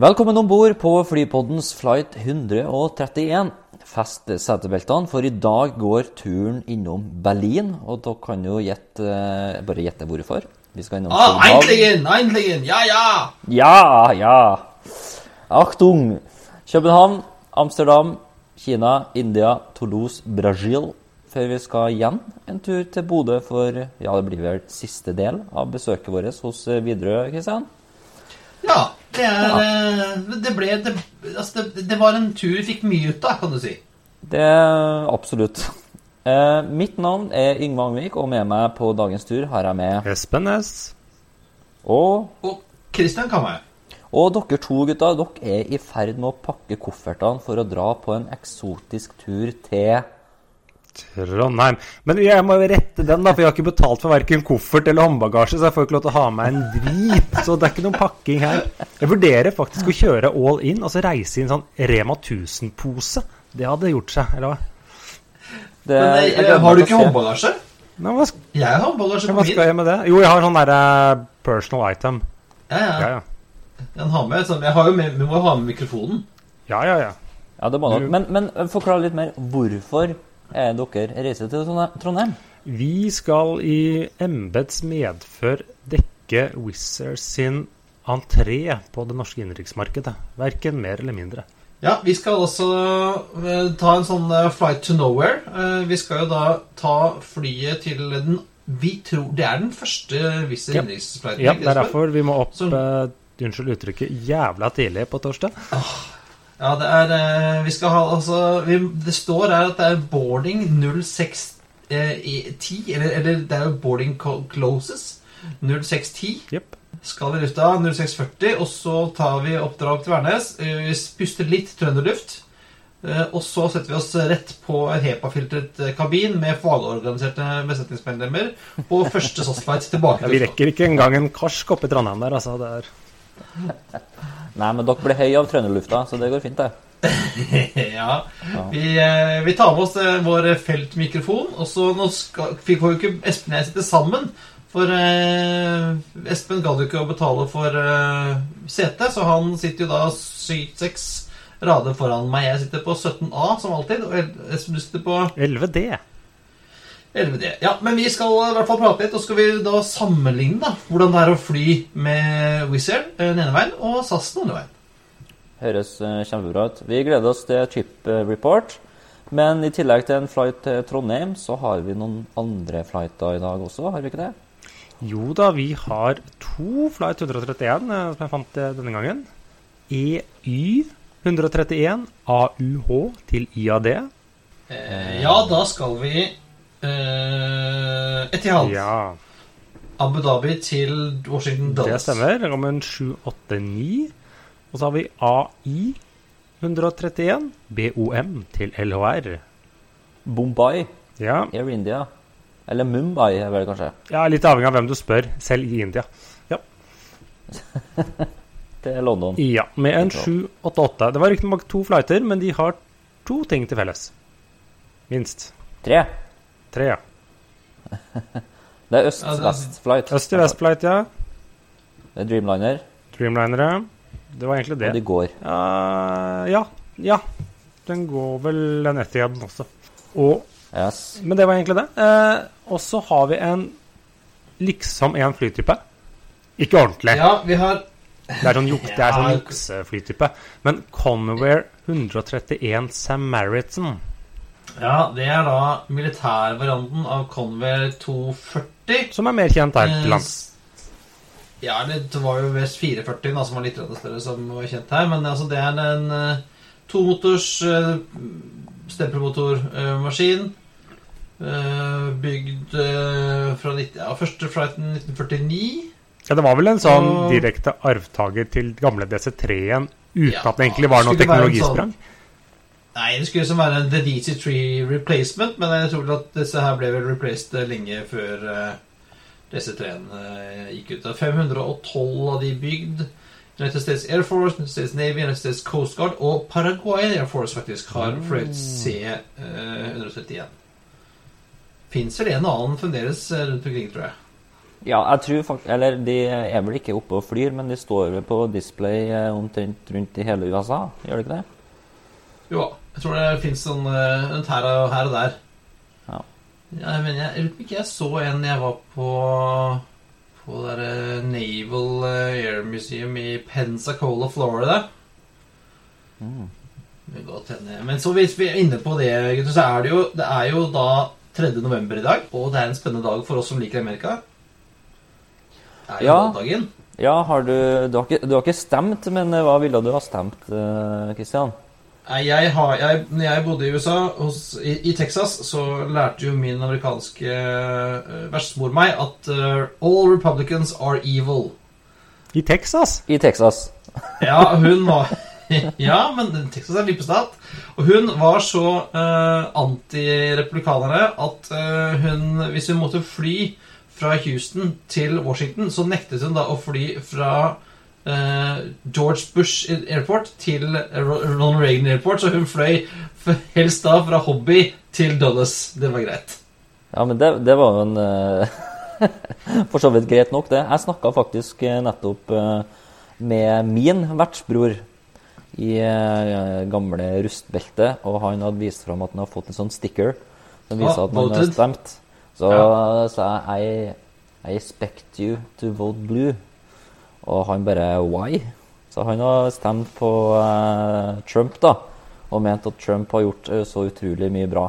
Velkommen om bord på flypoddens flight 131. Fest setebeltene, for i dag går turen innom Berlin. Og dere kan jo gjette eh, Bare gjette hvorfor. Vi skal innom Ah, Eindlingen, Eindlingen, ja, ja! Ja, ja! Achtung! København, Amsterdam, Kina, India, Toulouse, Brasil. Før vi skal igjen en tur til Bodø for ja, det blir vel siste del av besøket vårt hos Widerøe, Kristian. Ja, det er ja. Det ble det, altså det, det var en tur vi fikk mye ut av, kan du si. Det absolutt. Eh, mitt navn er Yngve Angvik, og med meg på dagens tur har jeg med Espen S. Og, Og Kristian kan og dere to gutta, dere er i ferd med å pakke koffertene for å dra på en eksotisk tur til Trondheim. Men jeg må jo rette den, da, for jeg har ikke betalt for verken koffert eller håndbagasje, så jeg får ikke lov til å ha med en drit. Så det er ikke noen pakking her. Jeg vurderer faktisk å kjøre all in, altså reise i en sånn Rema 1000-pose. Det hadde gjort seg, eller hva? det, Men jeg jeg, gleder har du ikke håndbagasje? Nei, hva, Jeg har håndbagasje hva skal jeg med det? Jo, jeg har sånn derre personal item. Ja, Ja, ja. ja. Den har med, sånn, jeg har jo med, vi må jo ha med mikrofonen. Ja, ja, ja. Ja, det må nok. Men, men eh, forklar litt mer. Hvorfor er dere reiser til Trondheim-? Vi skal i embets medfør dekke Wizards sin entré på det norske innenriksmarkedet. Verken mer eller mindre. Ja, vi skal også eh, ta en sånn eh, flight to nowhere. Eh, vi skal jo da ta flyet til den Vi tror det er den første Wizz Ja. innenriksflighten. Ja, det er derfor vi må opp eh, Unnskyld uttrykket jævla tidlig på torsdag. Ja, det er eh, Vi skal ha altså vi, Det står her at det er boarding 0610, eh, eller, eller det er jo boarding closes. 0610 Yep. skal vi i lufta. 0640, og så tar vi oppdrag til Værnes. Eh, Vi puster litt trønderluft. Og så setter vi oss rett på en HEPA-filtret kabin med fagorganiserte besetningsmedlemmer på første SAS-flight tilbake Ja, vi rekker ikke engang en karsk oppe i Trondheim der, altså. Det er Nei, men dere blir høy av trønderlufta, så det går fint, det. ja. Vi, eh, vi tar med oss eh, vår feltmikrofon, og så nå skal, fikk jo ikke Espen og jeg sitte sammen. For eh, Espen gadd jo ikke å betale for eh, setet, så han sitter jo da sykt seks rader foran meg. Jeg sitter på 17A som alltid, og Espen sitter på 11D. 11D. Ja, men vi skal i hvert fall prate litt, og skal vi da sammenligne da, hvordan det er å fly med Wizz Air eh, den ene veien og SAS den andre veien. Høres eh, kjempebra ut. Vi gleder oss til Trip eh, Report. Men i tillegg til en flight til Trondheim, så har vi noen andre flighter i dag også, har vi ikke det? Jo da, vi har to Flight 131 eh, som jeg fant denne gangen. EY 131 AUH til IAD. Eh, ja, da skal vi eh, Etihad. Ja, Abu Dhabi til Washington det Dallas. stemmer. Det kommer en 789. Og så har vi AI 131 BOM til LHR. Bombay, Ja, Air India. Eller Mumbai, vel kanskje. ja litt avhengig av hvem du spør, selv i India. Ja. Til London. Ja, med en 788. Det var riktignok to flighter, men de har to ting til felles. Minst. Tre. Tre. Det er øst-vest-flight. Øst-vest-flight, ja. Det er Dreamliner, ja Det var egentlig det. og de det. går. Uh, ja. Ja. Den går vel den Etiaden også. Og, Yes. men det var egentlig det. Uh, og så har vi en liksom en flytype. Ikke ordentlig. Ja, vi har Det er sånn, juk, det er sånn jukseflytype. Men Convair 131 Samaritan. Ja, det er da militærvarianten av Convair 240. Som er mer kjent her til Eh, lands. Ja, det var jo West 440 da, som var litt større, som var kjent her. Men altså, det er en uh, tomotors uh, stempelmotormaskin. Uh, bygd fra 90, ja, første flighten 1949. Ja, det var vel en sånn direkte arvtaker til gamle DC3-en uten Ja, at det egentlig var noe teknologisprang? Sånn teknologisprang? Nei, det skulle som være en The DC3 replacement, men jeg tror at disse her ble vel replaced eh, lenge før uh, DC3-en eh, gikk ut. Det er 512 av de bygd. United States Air Force, United States Navy, United States Coast Guard og Paraguay Air Force faktisk har fløyet C-131. Fins vel en og annen fremdeles eh, rundt omkring, tror jeg. Ja, jeg tror faktisk Eller de er vel ikke oppe og flyr, men de står vel på display eh, omtrent rundt i hele USA, gjør de ikke det? Jo, jeg tror det fins en rundt her og, her og der. Ja. Ja, men jeg, jeg lurer på ikke jeg så en jeg var på På det der Naval eh, Air Museum i Pensacola, Florida. Mm. Men så hvis vi er inne på det, gutter, så er det jo Det er jo da 3. november i dag, og det er en spennende dag for oss som liker Amerika. Det er jo Ja. valgdagen. Ja, har du Du har ikke, du har ikke stemt, men eh, hva ville du ha stemt, Kristian? Jeg har, jeg, når jeg bodde i USA, hos, i, i Texas, så lærte jo min amerikanske uh, verstemor meg at uh, all republicans are evil. I Texas? I Texas. Ja, hun var Ja, men Texas er en vippestat. Og hun var så uh, antirepublikanere at uh, hun Hvis hun måtte fly fra Houston til Washington, så nektet hun da å fly fra eh, George Bush Airport til Ronald Reagan Airport, så hun fløy helst da fra Hobby til Dulles. Det var greit. Ja, men det, det var jo en eh, For så vidt greit nok, det. Jeg snakka faktisk eh, nettopp eh, med min vertsbror i eh, gamle rustbelte, og han hadde vist fram at han har fått en sånn sticker som viser Ah, at han har stemt. Så Ja. sa jeg I expect you to vote blue. Og han bare Why? Så han har stemt på eh, Trump, da. Og ment at Trump har gjort eh, så utrolig mye bra.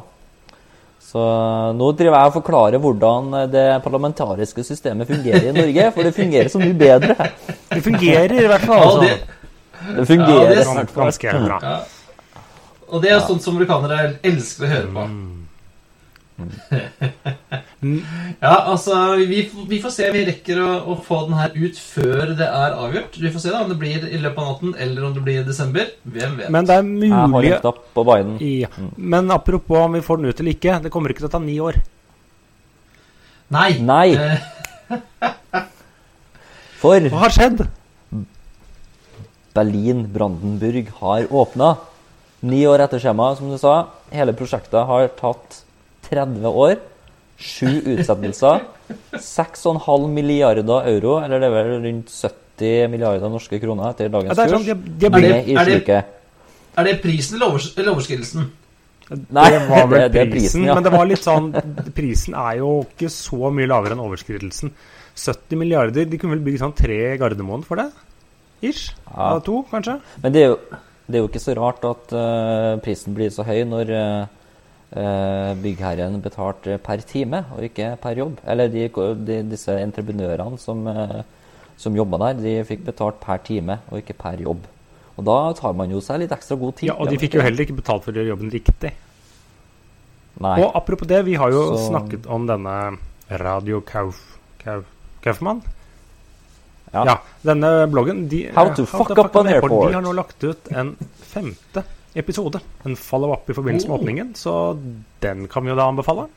Så eh, nå driver jeg og forklarer hvordan eh, det parlamentariske systemet fungerer i Norge. For det fungerer så mye bedre. Det fungerer i hvert fall. Ja, Altså. det, Det fungerer Ja, det er fall. Ganske bra. ja. Og det er sånt som amerikanere elsker å høre på. Ja, altså, vi, vi får se. Vi rekker å, å få den her ut før det er avgjort. Vi får se da om det blir i løpet av natten eller om det blir i desember. Hvem vet? Men det er Jeg har mulig ja. Men apropos om vi får den ut eller ikke, det kommer ikke til å ta ni år. Nei. Nei. Eh, For Hva har skjedd? Berlin-Brandenburg har åpna. Ni år etter skjema, som du sa. Hele prosjektet har tatt 30 år. Sju utsettelser. 6,5 milliarder euro, eller det er vel rundt 70 milliarder norske kroner etter dagens kurs, sånn, kurs. de, de Er det- i er det- sluket. er det prisen eller, overs eller overskridelsen? Nei, det var vel det, det prisen, prisen, ja. men det var litt sånn Prisen er jo ikke så mye lavere enn overskridelsen. 70 milliarder De kunne vel bygge sånn tre Gardermoen for det? Ish? Ja. To, kanskje? Men det er, jo, det er jo ikke så rart at uh, prisen blir så høy når eh, byggherren betalt per time og ikke per jobb. Eller de, de, disse entreprenørene som, uh, som jobba der, de fikk betalt per time og ikke per jobb. Og da tar man jo seg litt ekstra god tid. Ja, Og de fikk jo heller ikke betalt for å gjøre jobben riktig. Nei. Og apropos det, vi har jo Så- snakket om denne Radio Kauf... Kauf Kaufmann? Ja. Ja. Denne bloggen de, How to fuck up an airport. De har nå lagt ut en femte episode. En follow-up i forbindelse med Oh. åpningen, så den kan vi jo da anbefale.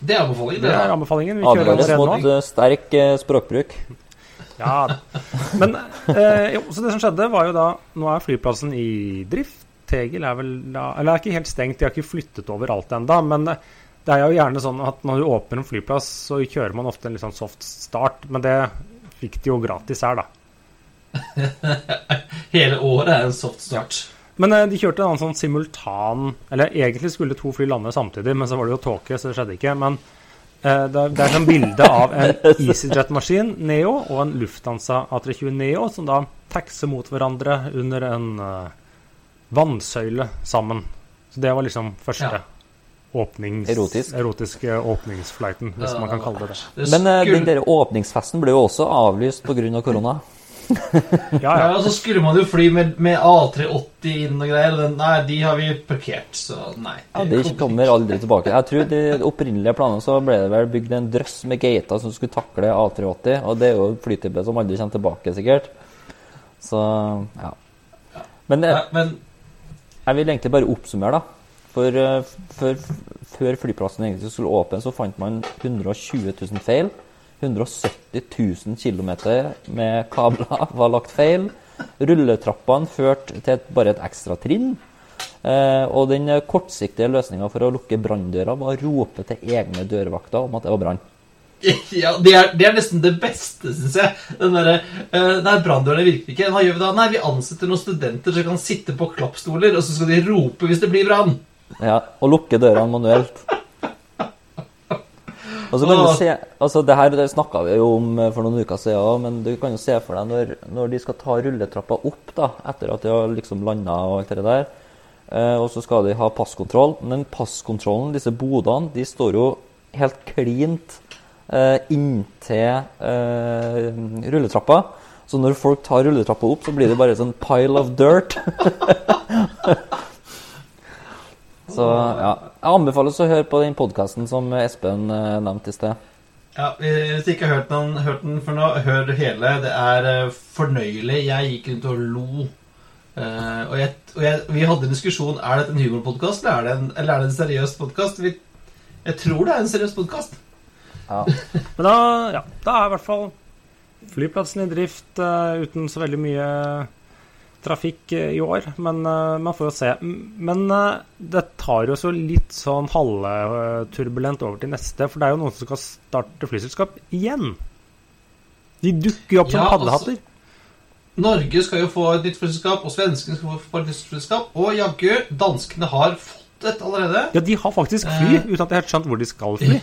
Det er anbefalingen. Det er anbefalingen. Vi kjører allerede mot eh, sterk eh, språkbruk. Ja. Men eh, jo, så det som skjedde, var jo da Nå er flyplassen i drift. Tegel er vel da Eller er ikke helt stengt, de har ikke flyttet over alt ennå. Men eh, det er jo gjerne sånn at når du åpner en flyplass, så kjører man ofte en litt sånn soft start. Men det fikk de jo gratis her, da. Hele året er en soft start. Men eh, de kjørte en annen sånn simultan Eller egentlig skulle to fly lande samtidig, men så var det jo tåke, så det skjedde ikke. Men eh, det, er, det er sånn bilde av en EasyJet-maskin, Neo, og en Lufthansa A320 Neo, som da taxer mot hverandre under en eh, vannsøyle sammen. Så det var liksom første Ja. åpnings, Erotisk. erotiske åpningsflighten, hvis man kan kalle det det. Men uh, den der åpningsfesten ble jo også avlyst pga. korona. Ja, Ja, ja. og så skulle man jo fly med, med A380 inn og greier, den, nei, de har vi parkert, så nei. Ja, De kommer aldri tilbake. Jeg tror de opprinnelige planene så ble det vel bygd en drøss med gater som skulle takle A380, og det er jo flytype som aldri kommer tilbake, sikkert. Så ja. Men det, nei, men jeg vil egentlig bare oppsummere, da. For for, før, før flyplassen egentlig skulle åpne, så fant man 120 000 feil. 170 000 km med kabler var lagt feil. Rulletrappene førte til et, bare et ekstra trinn. Eh, og den eh, kortsiktige løsninga for å lukke branndøra var å rope til egne dørvakter om at det var brann. Ja, det er, det er nesten det beste, syns jeg. Den derre uh, Nei, branndørene virker ikke. Hva gjør vi da? Nei, vi ansetter noen studenter som kan sitte på klappstoler, og så skal de rope hvis det blir brann. Ja, og lukke dørene manuelt. Og så kan du se, altså det her snakka vi jo om eh, for noen uker siden òg, men du kan jo se for deg når, når de skal ta rulletrappa opp da, etter at de har liksom landa og alt det der, eh, og så skal de ha passkontroll. Men passkontrollen, disse bodene, de står jo helt klint eh, inntil eh, rulletrappa. Så når folk tar rulletrappa opp, så blir det bare sånn pile of dirt. Så ja. Jeg anbefales å høre på den podkasten som Espen eh, nevnte i sted. Ja, Hvis du ikke har hørt den, hørt den for nå, hør hele. Det er eh, fornøyelig. Jeg gikk rundt og lo. Uh, og jeg, og jeg, vi hadde en diskusjon er dette en humorpodkast eller, er eller er det en seriøs podkast. Jeg tror det er en seriøs podkast. Ja. Men da, ja, da er i hvert fall flyplassen i drift uh, uten så veldig mye trafikk eh, i år. Men eh, man får jo se. Men eh, det tar jo så litt sånn halvturbulent over til neste, for det er jo noen som skal starte flyselskap igjen. De dukker jo opp som Ja, paddehatter. Norge skal jo få et nytt flyselskap, og svenskene skal få et nytt flyselskap. Og jaggu, danskene har fått et allerede. Ja, de har faktisk fly, uten at jeg har helt skjønt hvor de skal fly.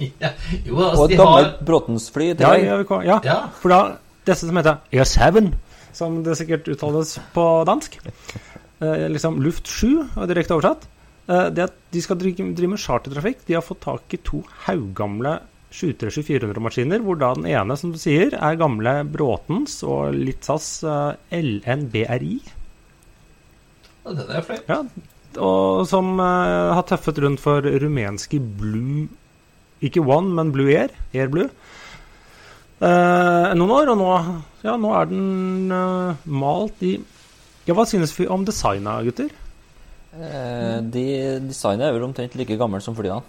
Ja, jo, Og altså, et gammelt har gammelt Bråtens-fly Ja, ja, ja. Ja. For da, disse som heter ES7, som det sikkert uttales på dansk, eh, liksom Luft 7, og direkte oversatt, eh, det at de skal drive, drive med chartertrafikk. De har fått tak i to haugamle 737-400-maskiner, hvor da den ene, som du sier, er gamle Bråtens og litt SAS eh, LNBRI. Ja, Den er flink. Ja, og som eh, har tøffet rundt for rumenske Blue Ikke One, men Blue Air. Air Blue. Eh, noen år, og nå, ja, nå er den uh, malt i Ja, hva synes vi om designet, gutter? Eh, de, designet er vel omtrent like gammelt som flyene.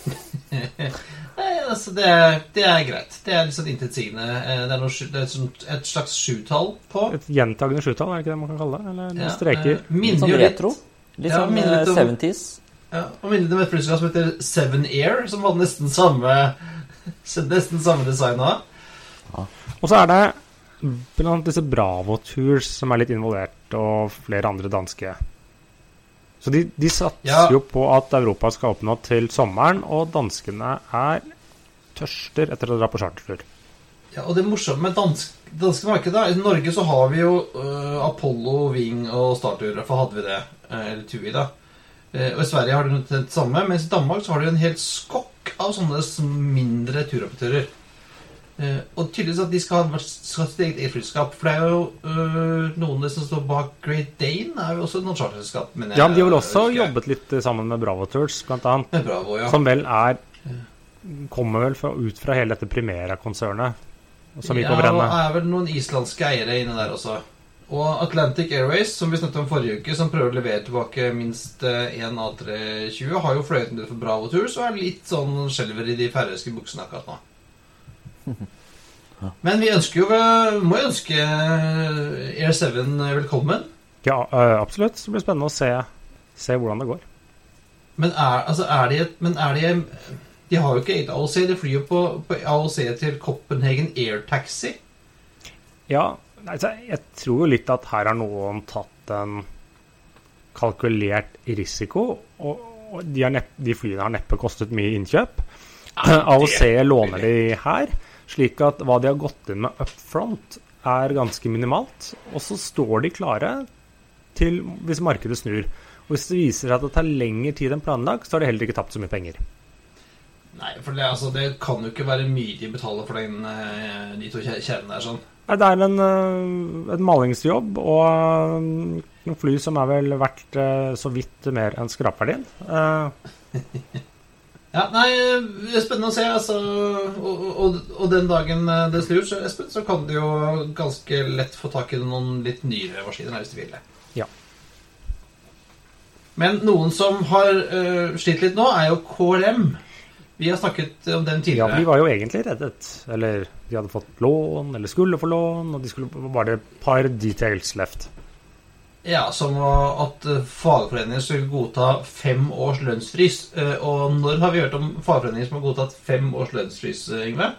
Nei, altså, det er, det er greit. Det er litt sånn intetsigende. Eh, Det er, noe, det er et, sånt, et slags sjutall på. Et gjentagende sjutall, er det ikke det man kan kalle det? Eller noen Ja, streker? eh, Litt sånn retro. Litt Ja, sånn om- 70s. Ja, og minner om et flyselskap som heter Seven Air, som hadde nesten samme Nesten samme design òg. Og så er det blant disse Bravo Tours som er litt involvert, og flere andre danske. Så de, de satser Ja. jo på at Europa skal oppnå til sommeren, og danskene er tørster etter å dra på chartertur. Ja, og det morsomme med dansk, danske markedet I Norge så har vi jo uh, Apollo, Wing og Startur. Derfor hadde vi det. øh, eller TUI, da. Uh, og i Sverige har de det samme, mens i Danmark så har de en hel skokk av sånne mindre turoperatører. Eh, og tydeligvis at de skal ha sitt eget eget flyselskap. For det er jo øh, noen som står bak Great Dane, er jo også noen charterselskap. Ja, men de har vel også jobbet litt eh, sammen med Bravo Tours, blant annet. Bravo, ja. Som vel er Kommer vel fra, ut fra hele dette Primera-konsernet som gikk ja, over og er vel noen islandske eiere inne der også. Og Atlantic Airways, som vi snakket om forrige uke, som prøver å levere tilbake minst én A320, har jo fløyet del for Bravo Tours og er litt sånn skjelver i de færøyske buksene akkurat nå. Men vi ønsker jo må ønske Air 7 velkommen. Ja, eh, absolutt. Det blir spennende å se, se hvordan det går. Men er, altså, er de Men er de De har jo ikke eget AOC. De flyr jo på, på AOC til Copenhagen Air Taxi. Ja, altså, jeg tror jo litt at her har noen tatt en kalkulert risiko, og, og de, har nepp, de flyene har neppe kostet mye innkjøp. AOC låner de her, slik at hva de har gått inn med up front, er ganske minimalt. Og så står de klare til hvis markedet snur. Og hvis det viser seg at det tar lengre tid enn planlagt, så har de heller ikke tapt så mye penger. Nei, for det, altså, det kan jo ikke være mye de betaler for den, eh, de to kjæ- der. sånn. Nei, Det er en, en malingsjobb og øh, noen fly som er vel verdt så vidt mer enn skrapverdien. Ja, nei, det er spennende å se. altså, Og, og, og den dagen eh, det snur, så, Espen, så kan du jo ganske lett få tak i noen litt nyere maskiner hvis du vil det. Ja. Men noen som har uh, slitt litt nå, er jo KLM. Vi har snakket om den tidligere. Ja, de var jo egentlig reddet. Eller de hadde fått lån, eller skulle få lån, og de skulle bare et par details left. Ja, Som at eh, fagforeninger skulle godta fem års lønnsfrys. Eh, Og når har vi hørt om fagforeninger som har godtatt fem års lønnsfrys, eh, Yngve?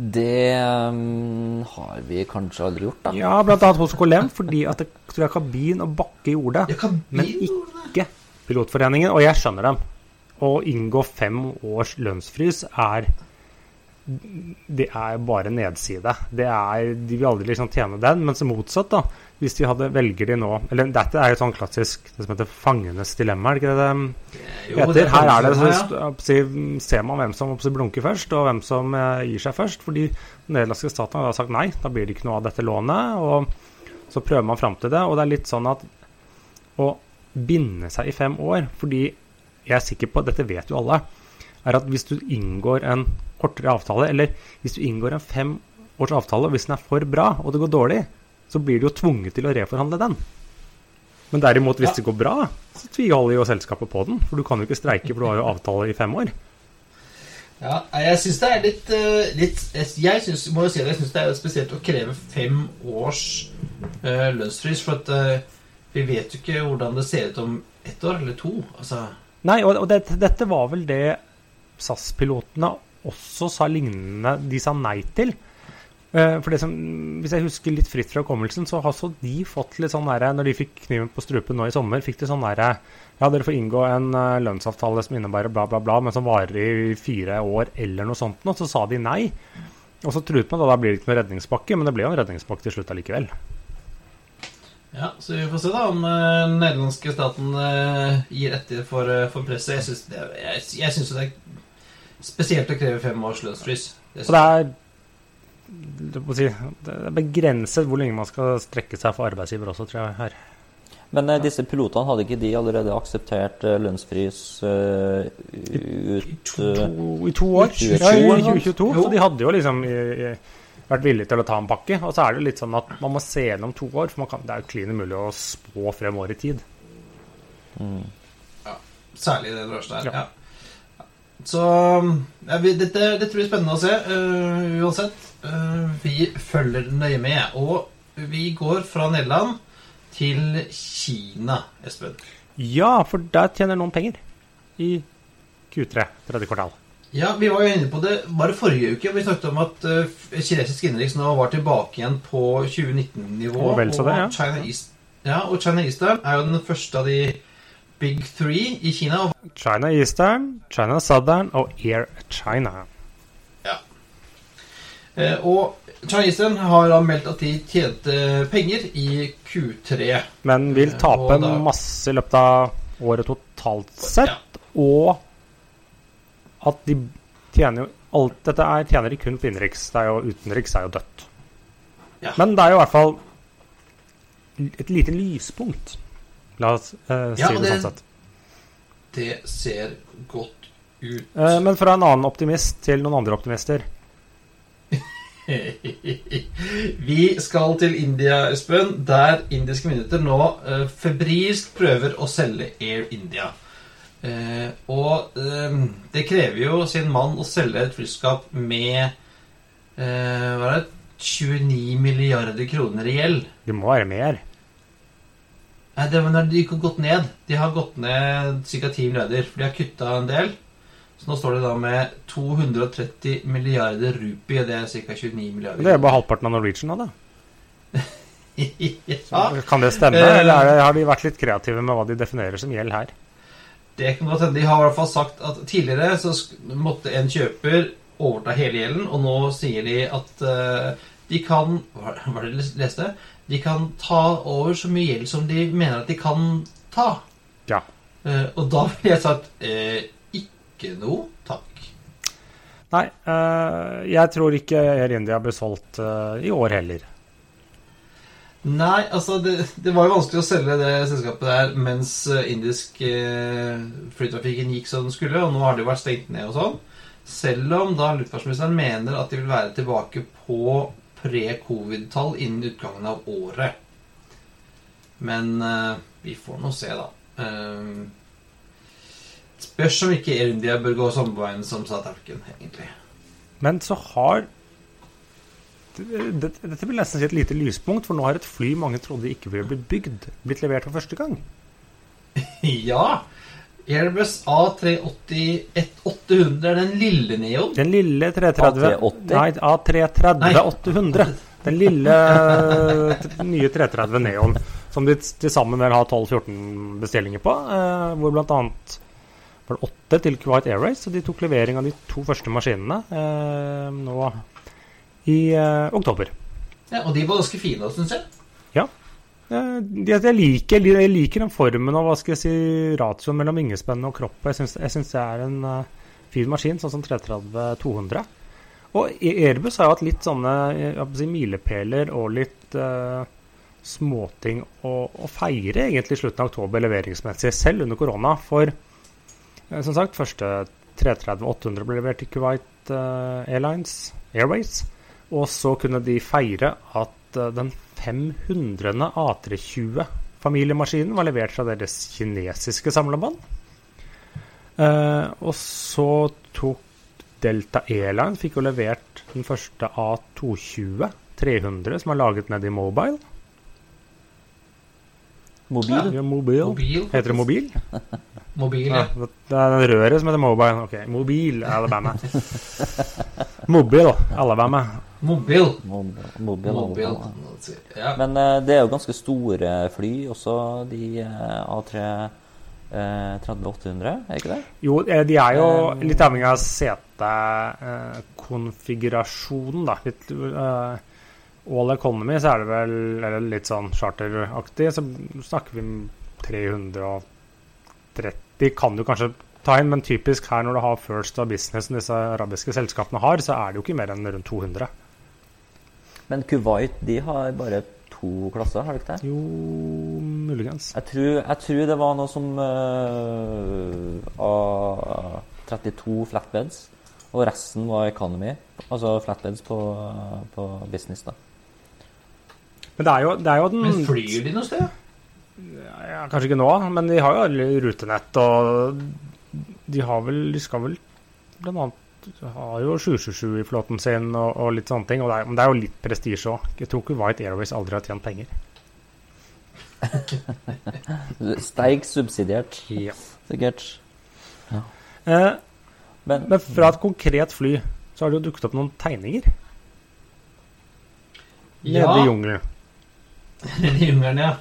Det um, har vi kanskje aldri gjort, da. Ja, blant annet hos KLM, fordi at det tror jeg kabin og bakke gjorde det. Ja, Men ikke Pilotforeningen, og jeg skjønner dem. Å inngå fem års lønnsfrys er Det er bare nedside. Det er, de vil aldri liksom tjene den, mens motsatt, da. Hvis de hadde velger de nå Eller dette er jo sånn klassisk det som heter fangenes dilemma, er det ikke det det heter? Her er det så, så ser man hvem som blunker først, og hvem som eh, gir seg først. Fordi den nederlandske staten har sagt nei, da blir det ikke noe av dette lånet. Og så prøver man fram til det. Og det er litt sånn at å binde seg i fem år, fordi jeg er sikker på, dette vet jo alle, er at hvis du inngår en kortere avtale, eller hvis du inngår en femårs avtale, og hvis den er for bra, og det går dårlig, så blir du jo tvunget til å reforhandle den. Men derimot, hvis det går bra, så tviholder jo selskapet på den. For du kan jo ikke streike, for du har jo avtale i fem år. Ja, jeg syns det er litt, eh, litt Jeg synes, må jo si det, jeg syns det er spesielt å kreve fem års uh, lønnsfrys. For at uh, vi vet jo ikke hvordan det ser ut om ett år eller to. Altså, Nei, og, og det, dette var vel det SAS-pilotene også sa lignende De sa nei til. Eh, For det som, Hvis jeg husker litt fritt fra hukommelsen, så har også de fått litt sånn derre Når de fikk kniven på strupen nå i sommer, fikk de sånn derre Ja, dere får inngå en eh, lønnsavtale som innebærer bla, bla, bla, men som varer i fire år eller noe sånt. noe. så sa de nei. Og så truet man da da blir det ikke noe redningspakke, men det ble jo en redningspakke til slutt allikevel. ja, Så vi får se da om eh, den nederlandske staten eh, gir etter for, eh, for presset. Jeg syns det, jeg, synes det er spesielt å kreve fem års lønnsfrys. Det det er det si, det er begrenset hvor lenge man skal strekke seg for arbeidsgiver også, tror jeg. her. Men eh, disse pilotene, hadde ikke de allerede akseptert eh, lønnsfrys eh, ut to- eh, To, I to år. 2022, Ja, i 2022. Jo. Så de hadde jo liksom i, i, vært villige til å ta en pakke. Og så er det litt sånn at man må se gjennom to år, for man kan, det er jo klin umulig å spå fremover i tid. Ja, Særlig det drosjet der. Ja. Ja. Så ja, vi, dette, dette blir spennende å se Uh, uansett. Uh, vi følger nøye med. Og vi går fra Nederland til Kina, Espen. Ja, for der tjener noen penger. I Q3, tredje kvartal. Ja, vi var jo inne på det bare forrige uke. Vi snakket om at uh, kinesisk innenriks nå var tilbake igjen på 2019-nivå. Og det, ja. China East, ja, og China Eastern er jo den første av de big three i Kina. China Eastern, China Southern og Air China. Eh, Og China Eastern har meldt at de tjente penger i Q3. Men vil tape Og da- masse i løpet av året totalt sett. Ja. Og at de tjener jo alt Dette er, tjener de kun på innenriks. Det er jo utenriks er jo dødt. Ja. Men det er jo i hvert fall et lite lyspunkt. La oss eh, si Ja, det, det- sånn sett. Det ser godt ut. Eh, men fra en annen optimist til noen andre optimister. Vi skal til India, Espen, der indiske myndigheter nå eh, febrilsk prøver å selge Air India. Eh, og eh, det krever jo sin mann å selge et flyskap med eh, hva er det? 29 milliarder kroner i gjeld. Det må være mer. Nei, det var når de har gått ned. De har gått ned ca. 10 milliarder. For de har kutta en del. Så nå står det da med 230 milliarder rupi, og det er ca. 29 Men milliarder. det er bare halvparten av Norwegian nå, da. ja, Kan det stemme? Eh. Eller er det, har de vært litt kreative med hva de definerer som gjeld her? det kan godt hende. De har i hvert fall sagt at tidligere så måtte en kjøper overta hele gjelden, og nå sier de at uh, de kan hva var det de leste? De kan ta over så mye gjeld som de mener at de kan ta. Ja. Eh, og da ville jeg sagt eh, ikke noe, takk. Nei, eh, jeg tror ikke Air India ble solgt eh, i år heller. Nei, altså det, det var jo vanskelig å selge det selskapet der mens eh, indisk eh, flytrafikken gikk som den skulle, og nå har det jo vært stengt ned og sånn. Selv om da luftfartsministeren mener at de vil være tilbake på pre-covid-tall innen utgangen av året. Men uh, vi får nå se, da. Uh, spørs om ikke Air India bør gå samme veien som South African, egentlig. Men så har dette vil nesten si et lite lyspunkt, for nå har et fly mange trodde ikke ville bli bygd, blitt levert for første gang. Ja. Airbus A380-800 er den lille Neoen. Den lille 330 A380? Nei, A330-800. Den lille nye 330 Neon, som de til sammen vel har 12-14 bestillinger på. Eh, hvor annet var det åtte til Kuwait Airways, og de tok levering av de to første maskinene eh, nå i eh, oktober. Ja, og de var ganske fine, syns jeg. Eh, jeg, jeg, liker, jeg liker den formen og hva skal jeg si, ratioen mellom vingespennene og kroppen. Jeg syns, det er en uh, fin maskin, sånn som 330-200. Og Airbus har jo hatt litt sånne å si, milepæler og litt uh, småting å, å feire egentlig i slutten av oktober leveringsmessig, selv under korona. For uh, som sagt, første 330-800 ble levert til Kuwait eh, Airlines, Airways. Og så kunne de feire at eh, den 500. A320-familiemaskinen var levert fra deres kinesiske samlebånd. Eh, og så tok Delta Airline fikk jo levert den første A220 300 som er laget nede i Mobile. Mobil. Ja, mobil. Mobil. Heter det Mobil? Mobil, Ja, ja. det er den røret som heter Mobile. Ok, Mobil Alabama. Mobil Alabama. Mobil. Mobil. Mobil. Mobil. Mobil. Ja. Men uh, det er jo ganske store fly, også de uh, A3 eh, 30-800, er ikke det? Jo, eh, de er jo Um, litt avhengig av setekonfigurasjonen, da. Litt, eh, all economy så er det vel eller litt sånn charteraktig. Så snakker vi om 330 kan du kanskje ta inn, men typisk her når du har First og Business som disse arabiske selskapene har, så er det jo ikke mer enn rundt 200. Men Kuwait de har bare to klasser, har de ikke det? Jo, muligens. Jeg tror, jeg tror det var noe som uh, A32 flatbeds, og resten var economy. Altså flatbeds på, på business, da. Men det er jo, det er jo den Men flyr de noe sted? Ja, kanskje ikke nå, men de har jo alle rutenett, og de har vel De skal vel blant annet har jo 777 i flåten sin og, og litt sånne ting. Og det er, men det er jo litt prestisje òg. Jeg tror ikke White Airways aldri har tjent penger. Steig subsidiert, Ja. sikkert. Eh, Men, men fra et konkret fly så har det jo dukket opp noen tegninger nede i jungelen. I jungelen, ja.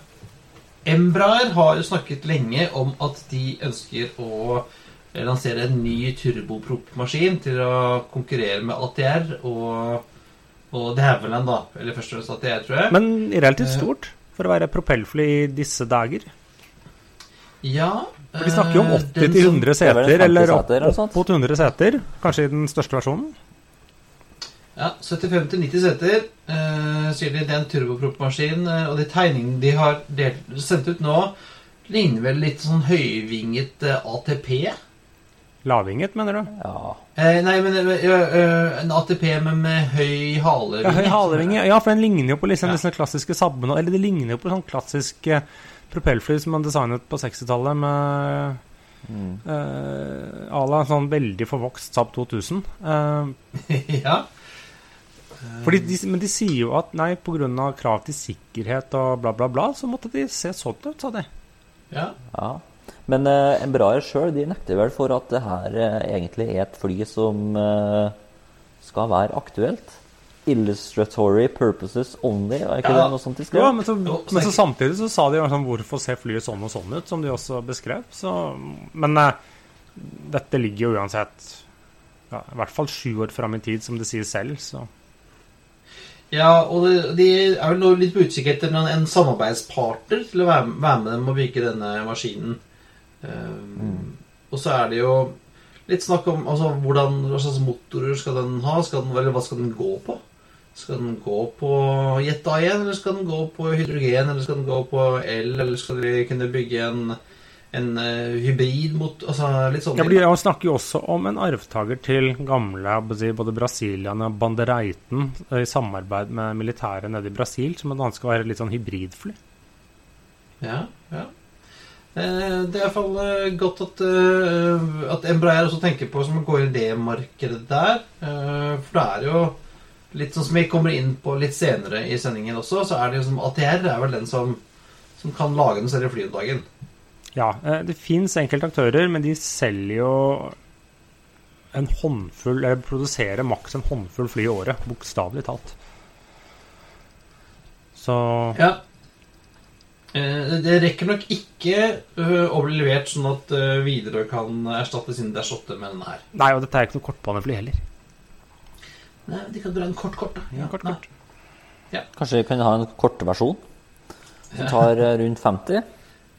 Embraer har jo snakket lenge om at de ønsker å lansere en ny turboprop-maskin til å konkurrere med ATR og, og De Havilland, da. Eller først og fremst ATR, tror jeg. Men relativt stort for å være propellfly i disse dager. ja, For de snakker jo om eh, 80 den til som- 100 det er vel seter, eller opp, opp mot 100 seter. Kanskje i den største versjonen. Ja, 75-90 seter, eh, sier de. Det er en turboprop-maskin. eh, og de tegningene de har delt, sendt ut nå, ligner vel litt sånn høyvinget eh, ATP. Lavvinget, mener du? ja. Eh, nei, men ø, ø, en ATP, men med høy halevinge. Ja, høy halevinge. Ja, for den ligner jo på liksom, disse klassiske sabbene. Eller det ligner jo på sånn klassisk eh, propellfly som man designet på 60-tallet med Mm. uh, à la en sånn veldig forvokst Saab 2000. Eh, ja. Fordi de, men de sier jo at nei, pga. krav til sikkerhet og bla, bla, bla, så måtte de se sånn ut, sa de. ja. ja. Men uh, Embraer sjøl nekter vel for at det her uh, egentlig er et fly som uh, skal være aktuelt. Illustratory purposes only, er ikke Ja. det noe sånt de skrev? Ja, men så, men så samtidig så sa de jo sånn Hvorfor ser flyet sånn og sånn ut, som de også beskrev. Så, men dette ligger jo uansett ja, i hvert fall sju år fram i tid, som de sier selv. Så ja, og det, de er vel nå litt på utkikk etter en, en samarbeidspartner til å være, være med dem og bygge denne maskinen. Um, Og så er det jo litt snakk om altså, hvordan, hva slags motorer skal den ha, skal den, eller hva skal den gå på? Skal den gå på Jet A1, eller skal den gå på hydrogen, eller skal den gå på el, eller skal vi kunne bygge en, en uh, hybrid mot Altså litt sånn Ja, fordi Jeg snakker jo også om en arvtaker til gamle både Brasilian og Bandereiten i samarbeid med militæret nede i Brasil, som blant annet skal være litt sånn hybridfly. Ja, ja. Eh, Det er iallfall fall godt at, eh, at Embraer også tenker på som å gå i det markedet der. Eh, For det er jo litt sånn som vi kommer inn på litt senere i sendingen også, så er det jo som ATR er vel den som, som kan lage den selv fly om dagen. Ja, eh, det fins enkelte aktører, men de selger jo en håndfull Eller produserer maks en håndfull fly i året, bokstavelig talt. Så Ja. Eh, Det rekker nok ikke å bli levert sånn at Widerøe kan erstatte sin Dash 8 med den her. Nei, og dette er ikke noe kortbanefly heller. Nei, De kan dra en kort, kort, da. Ja, kort, kort. Ja. Kanskje vi kan ha en kortversjon som tar eh, rundt 50?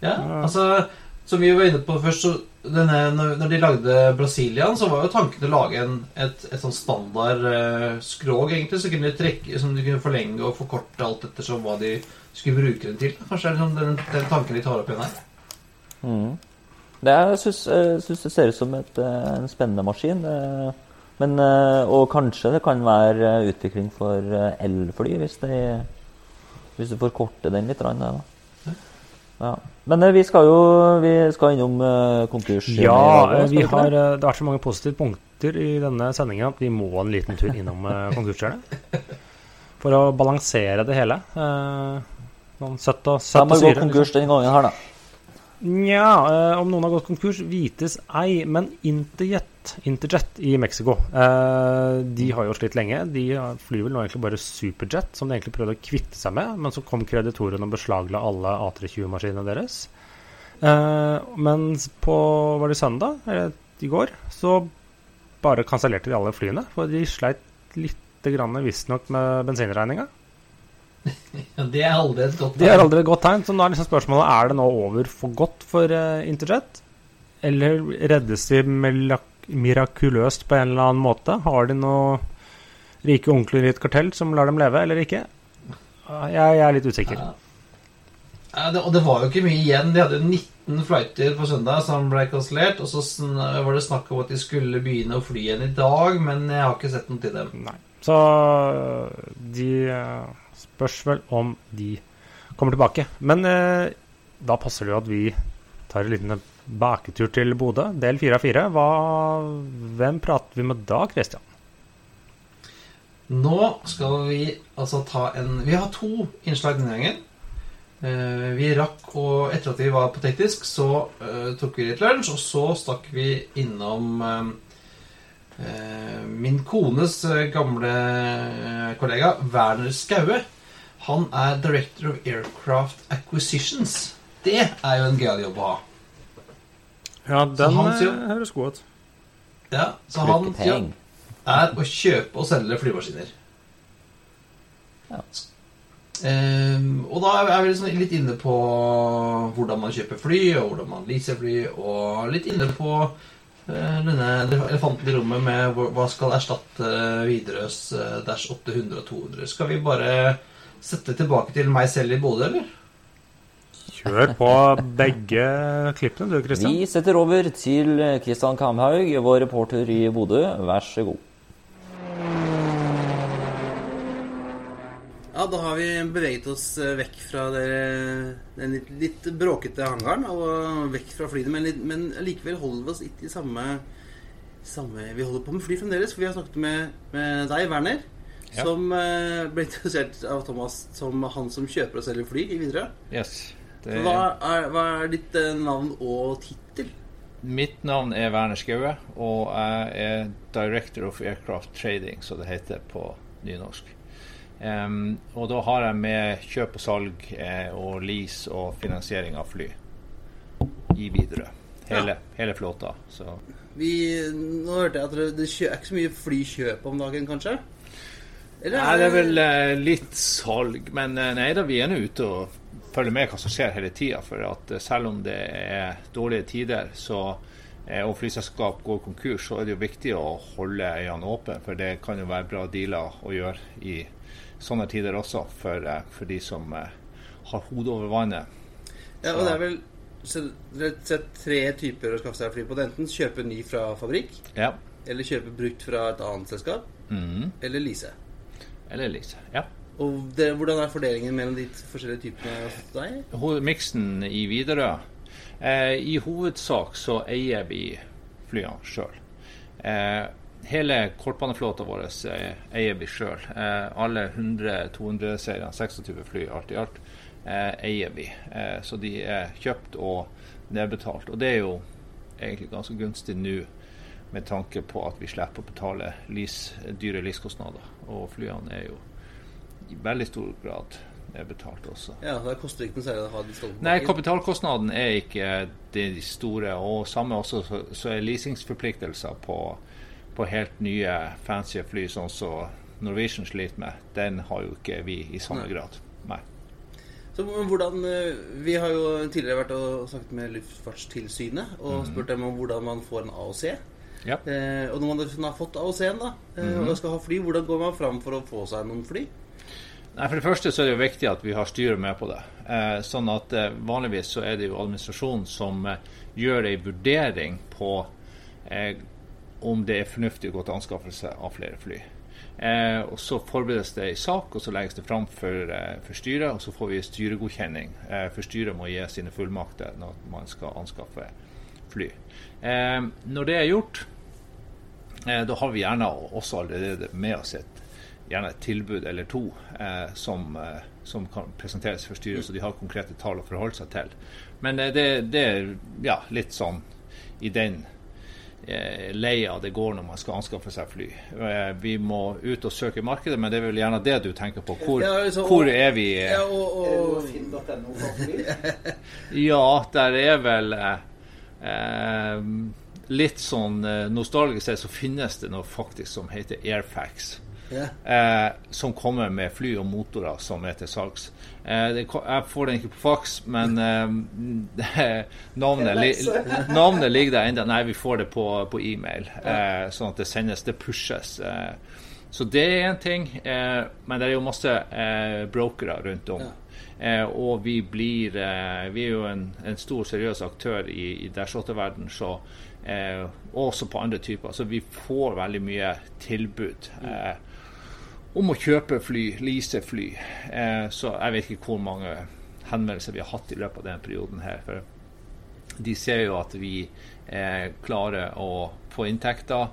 Ja, altså Som vi var inne på først, så denne, når, de lagde Brasilian, så var jo tanken å lage en, et, et sånn standard eh, skrog, egentlig, så kunne de trekke, som de kunne forlenge og forkorte alt ettersom hva de skulle bruke den til. Kanskje er det liksom den, den tanken de tar opp igjen her. Mm. Det er, jeg syns, det ser ut som et, eh, en spennende maskin. eh, Men, eh, og kanskje det kan være eh, utvikling for eh, elfly, hvis, det, hvis du forkorter den litt. Da. Ja. Men eh, vi skal jo vi skal innom eh, konkurs. Ja, eh, vi har, det? har vært så mange positive punkter i denne sendinga at vi må en liten tur innom konkursene. For å balansere det hele. Noen søtt og søtt og har gått konkurs denne gangen her, da. Nja, om noen har gått konkurs, vites ei. Men Interjet, Interjet i Mexico, eh, de har jo slitt lenge. De flyr vel nå egentlig bare Superjet, som de egentlig prøvde å kvitte seg med. Men så kom kreditorene og beslagla alle A320-maskinene deres. Eh, mens på var det søndag, eller i går, så bare kansellerte de alle flyene. For de sleit lite grann visstnok med bensinregninga. Ja, det er aldri et godt Det er aldri et godt tegn. Så nå er liksom spørsmålet er det nå over for godt for uh, Interjet. Eller reddes de melak- mirakuløst på en eller annen måte? Har de noen rike onkler i et kartell som lar dem leve, eller ikke? Jeg, jeg er litt usikker. Ja. Ja, det, og det var jo ikke mye igjen. De hadde jo 19 flighter på søndag som ble kansellert. Og så var det snakk om at de skulle begynne å fly igjen i dag, men jeg har ikke sett noe til dem. Nei. Så de eh, spørs vel om de kommer tilbake. Men eh, da passer det jo at vi tar en liten baketur til Bodø, del fire av fire. Hvem prater vi med da, Christian? Nå skal vi altså ta en Vi har to innslag denne gangen. Eh, vi rakk og Etter at vi var på teknisk, så eh, tok vi litt lunsj, og så stakk vi innom eh, min kones gamle kollega Werner Skaue. Han er Director of Aircraft Acquisitions. Det er jo en gøyal jobb å ha. Ja, den han eh, høres god ut. Ja, så hans Lykke jobb er å kjøpe og selge flymaskiner. Ja. Um, og da er vi liksom litt inne på hvordan man kjøper fly, og hvordan man leaser fly, og litt inne på uh, denne elefanten i rommet med hva skal erstatte Widerøes eh, Dash 800 og 200. Skal vi bare sette tilbake til meg selv i Bodø, eller? Kjør på begge klippene, du, Kristian. Vi setter over til Kristian Kamhaug, vår reporter i Bodø. Vær så god. Ja, da har vi beveget oss eh, vekk fra dere, den litt, litt bråkete hangaren og vekk fra flyene, men, litt- men likevel holder vi oss ikke i samme, samme Vi holder på med fly fremdeles, for vi har snakket med, med deg, Werner, Ja. som eh, ble interessert av Thomas som han som kjøper og selger fly i Widerøe. Yes. Det, Hva, er- hva er ditt eh, navn og tittel? mitt navn er Werner Skaue, og jeg er Director of Aircraft Trading, som det heter på nynorsk. Um, og da har jeg med kjøp og salg eh, og lease og finansiering av fly i Widerøe. Hele, hele flåta. Så Vi, nå hørte jeg at det, det er ikke så mye flykjøp om dagen, kanskje? Eller Nei, det er vel eh, litt salg, men eh, nei da, vi er nå ute og følger med hva som skjer hele tida. For at eh, selv om det er dårlige tider, så eh, og flyselskap går konkurs, så er det jo viktig å holde øynene åpne. For det kan jo være bra dealer å gjøre i sånne tider også, for, eh, for de som har hodet over vannet. Ja, og det er vel slett tre typer å skaffe seg fly på. Enten kjøpe ny fra fabrikk, Ja. eller kjøpe brukt fra et annet selskap, mm. eller lease. Eller lease, Ja. Og det, hvordan er fordelingen mellom de forskjellige typene hos deg? Miksen i Widerøe eh, I hovedsak så eier vi flyene sjøl. Eh, hele kortbaneflåta vår eh, eier vi sjøl. Eh, alle 100-200-seriene, 26 fly alt i alt, eh, eier vi. Så de er kjøpt og nedbetalt. Og det er jo egentlig ganske gunstig nå med tanke på at vi slipper å betale lease, dyre leasekostnader. Og flyene er jo i veldig stor grad er betalt også. Ja, Det koster ikke noe særlig å ha de stående Nei, kapitalkostnaden er ikke de store. Og samme også så, så er leasingsforpliktelser på, på helt nye, fancy fly, sånn som Norwegian sliter med, den har jo ikke vi i samme Nei. grad. Nei. Så hvordan, eh, Vi har jo tidligere vært og snakket med Luftfartstilsynet og spurt dem om hvordan man får en AOC. Ja. Eh, og når man har fått AOC-en da, eh, og skal ha fly, hvordan går man fram for å få seg noen fly? Nei, For det første så er det jo viktig at vi har styret med på det. Eh, sånn at eh, Vanligvis så er det jo administrasjonen som eh, gjør ei vurdering på eh, om det er fornuftig å gå til anskaffelse av flere fly. Eh, og Så forberedes det i sak, og så legges det fram for, eh, for styret. Og så får vi styregodkjenning. For styret må gi sine fullmakter når man skal anskaffe fly. Når det er gjort, da har vi gjerne også allerede med oss et gjerne et tilbud eller to eh, som, eh, som kan presenteres for styret, så de har konkrete tall å forholde seg til. Men eh, det, det er ja, litt sånn i den eh, leia det går når man skal anskaffe seg fly. Eh, vi må ut og søke markedet, men det er vel gjerne det du tenker på. Hvor, Ja, altså, hvor og- er vi? eh? Ja, og, og. Ja, der er vel eh, eh, Litt sånn nostalgisk sett så finnes det noe faktisk som heter Airfax. Eh, som kommer med fly og motorer som er til salgs. Eh, det, jeg får den ikke på faks, men eh, navnet, li, navnet ligger der ennå. Nei, vi får det på, på e-mail, eh, sånn at det sendes, det pushes. Eh, så det er én ting. Eh, men det er jo masse eh, brokere rundt om. Eh, og vi blir eh, Vi er jo en, en stor, seriøs aktør i, i Dashwater-verden, så eh, også på andre typer. Så vi får veldig mye tilbud. Eh, om å kjøpe fly, lease fly. Eh, så jeg vet ikke hvor mange henvendelser vi har hatt i løpet av denne perioden her. For de ser jo at vi eh, klarer å få inntekter,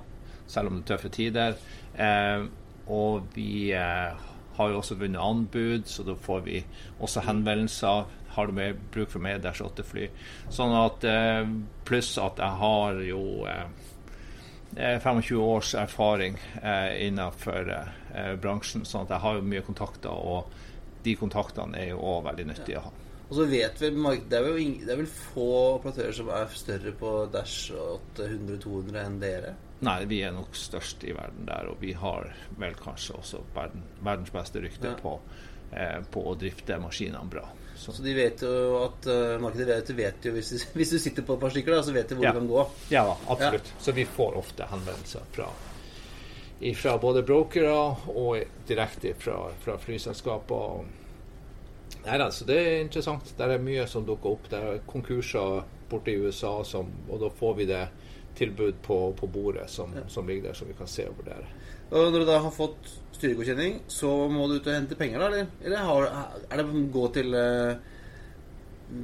selv om det er tøffe tider. Eh, og vi eh, har jo også vunnet anbud, så da får vi også henvendelser. Har du mer bruk for meg Dash 8-fly? Sånn at eh, Pluss at jeg har jo eh, 25 års erfaring eh, innenfor eh, bransjen, sånn at jeg har mye kontakter, og de kontaktene er jo òg veldig nyttige å ha. og så vet vi det er, vel, det er vel få operatører som er større på Dash 800-200 enn dere. Nei, vi er nok størst i verden der, og vi har vel kanskje også verden, verdens beste rykte Ja. på, eh, på å drifte maskinene bra. Så, Så de vet jo at uh, markedet vet, vet jo hvis, hvis du sitter på et par stykker, da, så vet de hvor Ja. du kan gå. ja da, absolutt. Så vi får ofte henvendelser fra, fra både brokere og direkte fra, fra flyselskaper. Nei, altså, det er interessant. Det er mye som dukker opp. Det er konkurser borte i USA, som, og da får vi det tilbud på, på bordet som, som ligger der, som vi kan se og vurdere. Og når du da har fått styregodkjenning, så må du ut og hente penger, da? Eller, eller har, er det å gå til eh,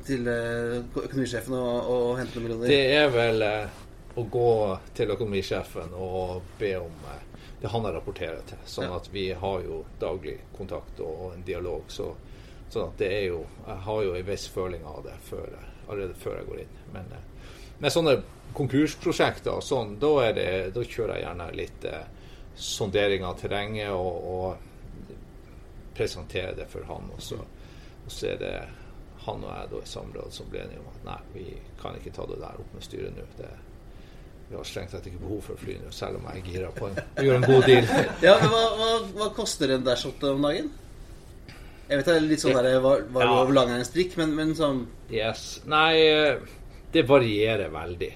til eh, økonomisjefen og, og hente noen millioner? Det er vel eh, å gå til økonomisjefen og be om det han rapporterer til. Sånn Ja. at vi har jo daglig kontakt og en dialog. Så, sånn at det er jo Jeg har jo en viss føling av det før, allerede før jeg går inn. Men med sånne konkursprosjekter og sånn, da, det, da kjører jeg gjerne litt eh, sondering av terrenget og, og presentere det for han. Og så, og så er det han og jeg da i samråd som ble enige om at nei, vi kan ikke ta det der opp med styret nå. Det, vi har strengt tatt ikke behov for fly nå, selv om jeg er gira på en, å gjøre en god deal. Ja, men hva, hva, hva koster en Dash 8 om dagen? Jeg vet det er litt sånn der, Var, var Ja. hvor lang er en strikk, men, men sånn Yes. Nei, eh, det varierer veldig.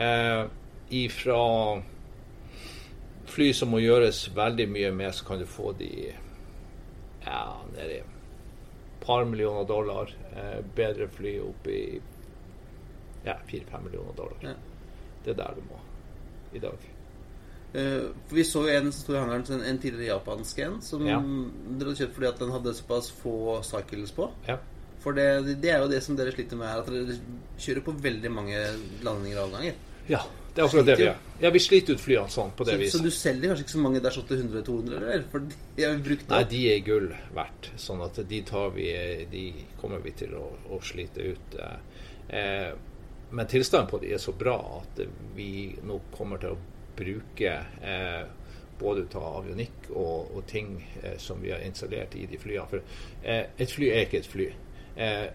Eh, ifra fly som må gjøres veldig mye med, så kan du få de ja, nedi et par millioner dollar. Eh, bedre fly opp i ja, fire-fem millioner dollar. Ja. Det er der du må i dag. Uh, for vi så jo en som sto i hangaren, en, en tidligere japansk en, som Ja. dere hadde kjøpt fordi at den hadde såpass få cycles på. Ja. For det, det er jo det som dere sliter med her, at dere kjører på veldig mange landinger og avganger. ja, det er akkurat det vi gjør. Ja, vi sliter ut flyene sånn på det Så, viset. så du selger kanskje ikke så mange Dash 800-200, eller? For de har brukt Nei, de er gull verdt. Sånn at de tar vi De kommer vi til å, å slite ut. eh. Eh, men tilstanden på de er så bra at vi nå kommer til å bruke eh, både ut av avionikk og, og ting eh, som vi har installert i de flyene. For eh, et fly er ikke et fly. Eh,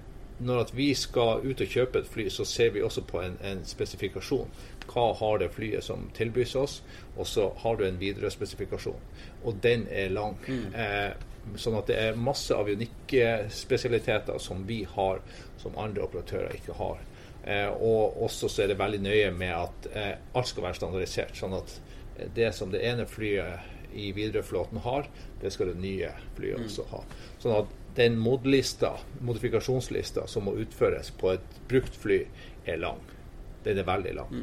når vi skal ut og kjøpe et fly, så ser vi også på en, en spesifikasjon. Hva har det flyet som tilbys oss? Og så har du en videre spesifikasjon. Og den er lang. Eh, sånn at det er masse avionikkspesialiteter som vi har, som andre operatører ikke har. Eh, og også så er det veldig nøye med at eh, alt skal være standardisert. Sånn at det som det ene flyet i Widerøe-flåten har, det skal det nye flyet også ha. Sånn at den modlista, modifikasjonslista som må utføres på et brukt fly, er lang. Den er veldig lang.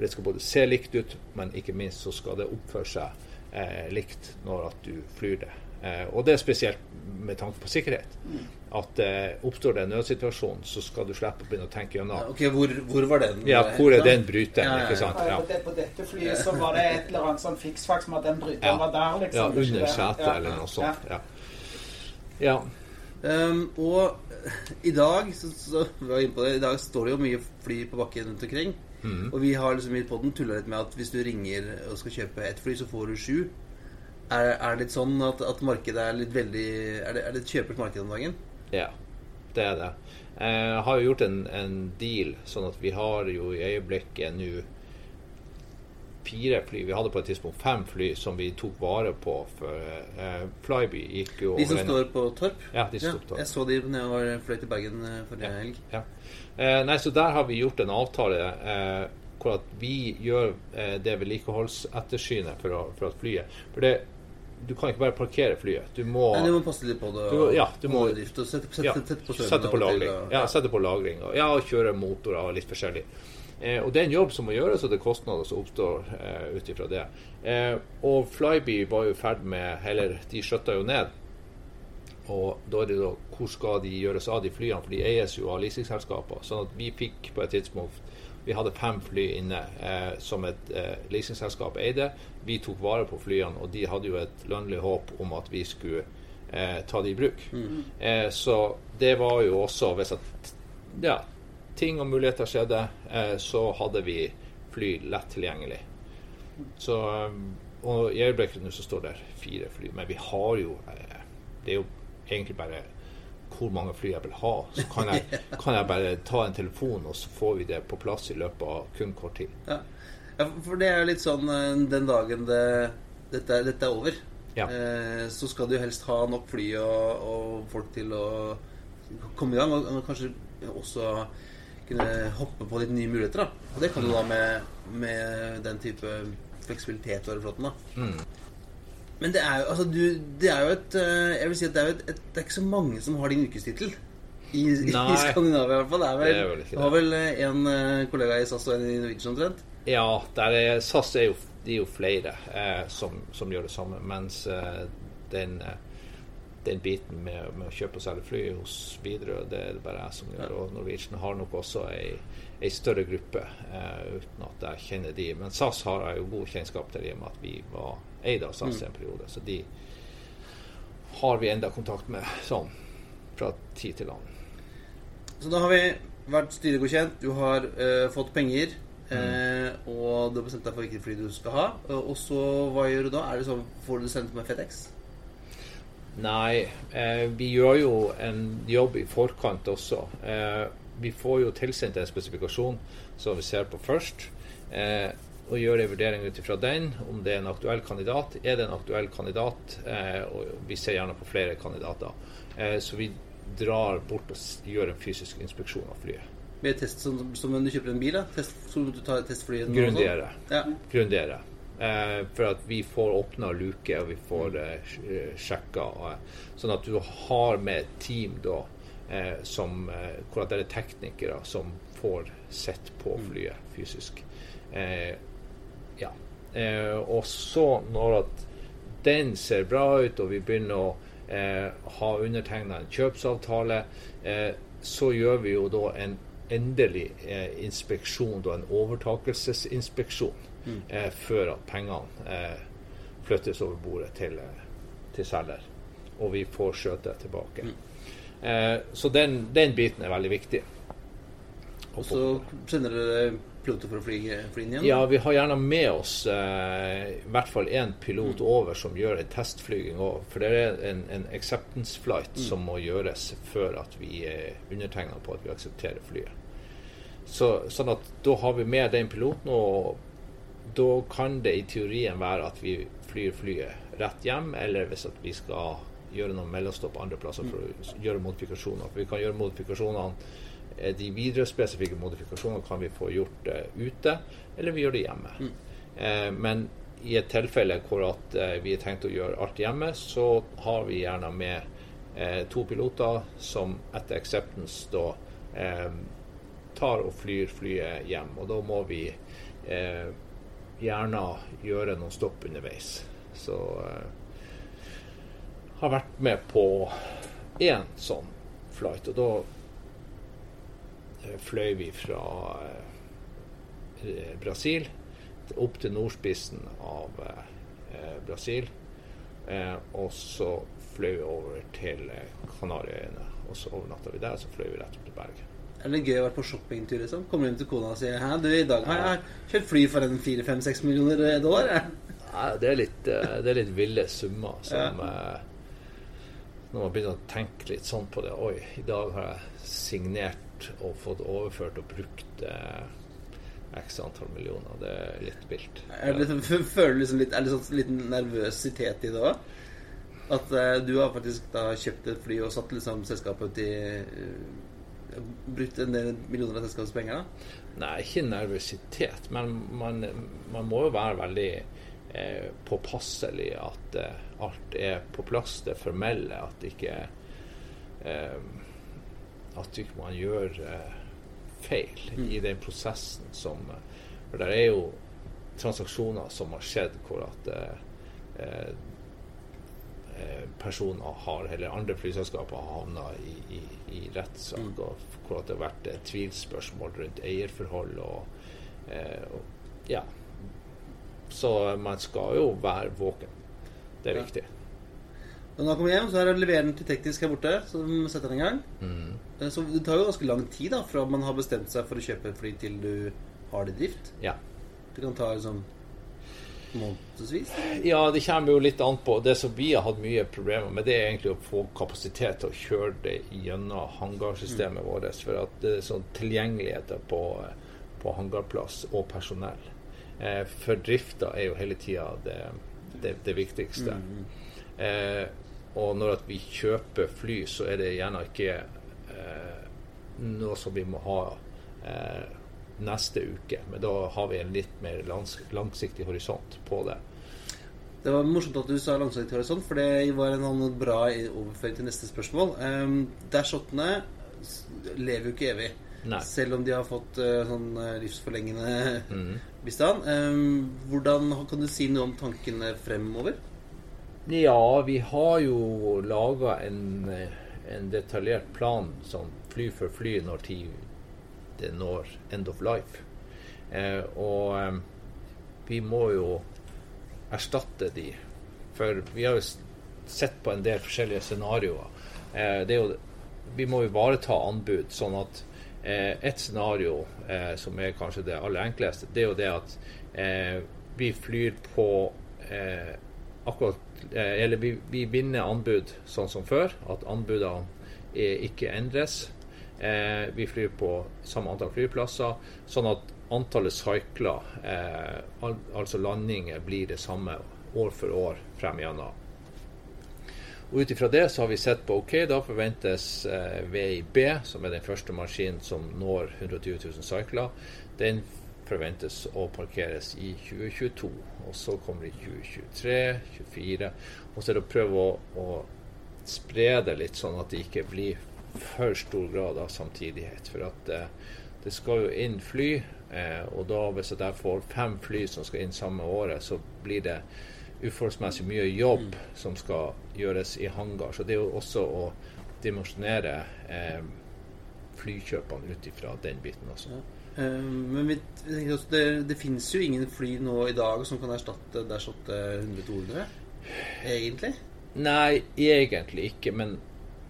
For Det skal både se likt ut, men ikke minst så skal det oppføre seg eh, likt når at du flyr det. Eh, og det er spesielt med tanke på sikkerhet. At eh, oppstår det en nødsituasjon, så skal du slippe å begynne å tenke Ja, gjennom ok, hvor, hvor var den? ja, hvor er den bryteren, Ja, ja, ja. ikke sant? Ja. Ja. På, det, på dette flyet så var det et eller annet sånn fiksfaks med at den bryteren Ja. var der, ja, liksom. Ja, under setet Ja. eller noe sånt. Ja. Ja. ja. Um, og i dag så, så vi var inne på det, i dag står det jo mye fly på bakken rundt omkring. Mhm. Og vi har liksom i podden tulla litt med at hvis du ringer og skal kjøpe ett fly, så får du sju. Er, er det litt sånn at, at markedet er litt veldig Er det, er det et kjøpert marked om dagen? Ja, det er det. Eh, Jeg har jo gjort en, en deal, sånn at vi har jo i øyeblikket nå fire fly. Vi hadde på et tidspunkt fem fly som vi tok vare på. For uh, Flyby gikk jo De som står på Torp? Ja, de på Torp. Jeg så de når jeg var fløy til Bergen eh, forrige Ja. helg. Ja. Uh, nei, så der har vi gjort en avtale uh, hvor at vi gjør eh, det vedlikeholdsettersynet for, å- for at flyet For det, du kan ikke bare parkere flyet. Du må Nei, du må passe litt på det. Du- ja, du må- drift, og sette, sette, ja, sette på strømmen sette på og lagring. og- Ja, sette på lagring. Og, ja, og kjøre motorer og litt forskjellig. Eh, og det er en jobb som må gjøres, og det er kostnader som oppstår eh, ut ifra det. Eh, og Flyby var jo ferd med Eller de skjøtta jo ned. Og da er det da hvor skal de gjøres av de flyene, for de eies jo av leasingselskaper. Sånn at vi fikk på et tidspunkt Vi hadde fem fly inne eh, som et eh, leasingselskap eide. Vi tok vare på flyene, og de hadde jo et lønnlig håp om at vi skulle eh, ta det i bruk. Eh, så det var jo også Hvis at ja, ting og muligheter skjedde, eh, så hadde vi fly lett tilgjengelig. Så, um, og i øyeblikket nå så står det fire fly, men vi har jo eh, Det er jo egentlig bare hvor mange fly jeg vil ha. Så kan jeg, kan jeg bare ta en telefon, og så får vi det på plass i løpet av kun kort tid. Ja. ja, for det er jo litt sånn eh, den dagen det, dette, dette er over, Ja. eh, så skal du helst ha nok fly og, og folk til å komme i gang, og, og kanskje også kunne hoppe på litt nye muligheter. da. Og det kan du da med, med den type fleksibilitet over flåten. da. Mm. Men det er jo, altså, du, det er jo et eh, Jeg vil si at det er jo et, et, det er ikke så mange som har din yrkestittel. I, i Skandinavia, i hvert fall. Det er vel, Det er vel ikke du har vel eh, en eh, kollega i SAS og en i Norwegian omtrent? Ja, der er, SAS er jo, de er jo flere eh, som, som gjør det samme, mens eh, den, eh, den biten med, med å kjøpe og selge fly hos Widerøe, det er det bare jeg som gjør. Og Norwegian har nok også ei, ei større gruppe, eh, uten at jeg kjenner de. Men SAS har jeg jo god kjennskap til i og med at vi var eid av SAS i en periode. Så de har vi enda kontakt med sånn fra tid til annen. Så da har vi vært styregodkjent, du har øh, fått penger, Mm. eh, og du har bestemt deg for hvilket fly du skal ha. Og og så, hva gjør du da? Er det sånn, Får du det sendt med FedEx? Nei, eh, vi gjør jo en jobb i forkant også. Eh, vi får jo tilsendt en spesifikasjon som vi ser på først. Eh, og gjør en vurdering ut ifra den, om det er en aktuell kandidat. Er det en aktuell kandidat, eh, og vi ser gjerne på flere kandidater, eh, så vi drar bort og gjør en fysisk inspeksjon av flyet. Mer test som, som når du kjøper en bil? da? Test, som du tar testflyet? Grundigere. Ja. grundigere. Eh, for at vi får åpna luke, og vi får eh, sjekka. Eh, sånn at du har med et team da, eh, som, eh, hvor det er teknikere som får sett på flyet fysisk. Eh, ja. Eh, og så når at den ser bra ut, og vi begynner å eh, ha undertegna en kjøpsavtale, eh, så gjør vi jo da en endelig inspeksjon, da en overtakelsesinspeksjon, eh, før at pengene eh, flyttes over bordet til, eh, til selger. Og vi får skjøtet tilbake. Eh, så den, den biten er veldig viktig. Og så sender dere piloter for å fly, fly inn igjen? Ja, vi har gjerne med oss eh, i hvert fall én pilot over som gjør en testflyging òg. For det er en, en acceptance flight som må gjøres før at vi er undertegna på at vi aksepterer flyet. Så, sånn at da har vi med den piloten, og da kan det i teorien være at vi flyr flyet rett hjem, eller hvis at vi skal gjøre noen mellomstopp andre plasser for å gjøre modifikasjoner. For vi kan gjøre modifikasjonene eh, de videre spesifikke modifikasjonene kan vi få gjort eh, ute, eller vi gjør det hjemme. Eh, men i et tilfelle hvor at eh, vi har tenkt å gjøre alt hjemme, så har vi gjerne med eh, to piloter som etter acceptance da eh, tar og flyr flyet hjem. Og da må vi gjerne gjøre noen stopp underveis. Så eh, har vært med på én sånn flight, og da eh, fløy vi fra eh, Brasil opp til nordspissen av eh, Brasil. Eh, og så fløy vi over til eh, Kanariøyene, og så overnatta vi der, og så fløy vi rett opp til Bergen. Er det gøy å være på shoppingtur, liksom? Kommer hjem til kona og sier Hæ, du, i dag har jeg kjørt fly for en 4-5-6 millioner eh, dollar. jeg». Nei, det er litt, eh, det er litt ville summer som eh, Når man begynner å tenke litt sånn på det Oi, i dag har jeg signert og fått overført og brukt eh, x antall millioner. Det er litt vilt. Liksom, føler du liksom litt, er det sånn liten nervøsitet i det òg? At eh, du har faktisk da kjøpt et fly og satt liksom selskapet ut i eh, Brukt en del millioner av selskapets penger, da? Nei, ikke nervøsitet, men man, man må jo være veldig eh, påpasselig at eh, alt er på plass, det formelle. At ikke eh, At ikke man gjør eh, feil i den prosessen som For det er jo transaksjoner som har skjedd hvor at eh, eh, personer har, eller andre flyselskaper har havna i, i, i rettssak, og hvor det har vært tvilspørsmål tvilsspørsmål rundt eierforhold og, eh, og Ja. Så man skal jo være våken. Det er Ja. viktig. Når han kommer hjem, så er det å levere den til teknisk her borte, som setter den i gang. Mm. Eh, Så det tar jo ganske lang tid da, fra man har bestemt seg for å kjøpe et fly til du har det i drift. Ja. Det kan ta liksom månedsvis. Ja, det kommer jo litt an på. Det som vi har hatt mye problemer med, det er egentlig å få kapasitet til å kjøre det gjennom hangarsystemet vårt. For at det er sånn tilgjengeligheter på, på hangarplass og personell. Eh, for drifta er jo hele tida det, det, det viktigste. Eh, og når vi kjøper fly, så er det gjerne ikke eh, noe som vi må ha eh, neste uke. Men da har vi en litt mer langs, langsiktig horisont på det. Det var morsomt at du sa langsiktig horisont, for det var en bra overføring til neste spørsmål. Um, Dash-8-ene lever jo ikke evig. Nei. Selv om de har fått uh, sånn eh, livsforlengende mm. bistand. Um, hvordan Kan du si noe om tankene fremover? Ja, vi har jo laga en, eh, en detaljert plan sånn fly for fly når tid det når end of life. Eh, og eh, vi må jo erstatte de. For vi har jo sett på en del forskjellige scenarioer. Eh, jo, vi må ivareta anbud, sånn at eh, et scenario eh, som er kanskje det aller enkleste, det er jo det at eh, vi flyr på akkurat Eller vi, vi vinner anbud sånn som før, at anbudene ikke endres. Eh, vi flyr på samme antall flyplasser, sånn at antallet sykler, eh, al altså landinger, blir det samme år for år frem gjennom. Ut ifra det så har vi sett på ok, da forventes eh, VIB, som er den første maskinen som når 120 000 sykler, den forventes å parkeres i 2022. Og så kommer det i 2023, 2024. Og så er det å prøve å, å spre det litt, sånn at det ikke blir for stor grad av samtidighet. For at eh, det skal jo inn fly, eh, og da hvis jeg får fem fly som skal inn samme året, så blir det uforholdsmessig mye jobb som skal gjøres i hangar. Så det er jo også å dimensjonere eh, flykjøpene ut ifra den biten også. Ja. Eh, men vi, det, det finnes jo ingen fly nå i dag som kan erstatte Dash 800-200, egentlig? Nei, egentlig ikke. Men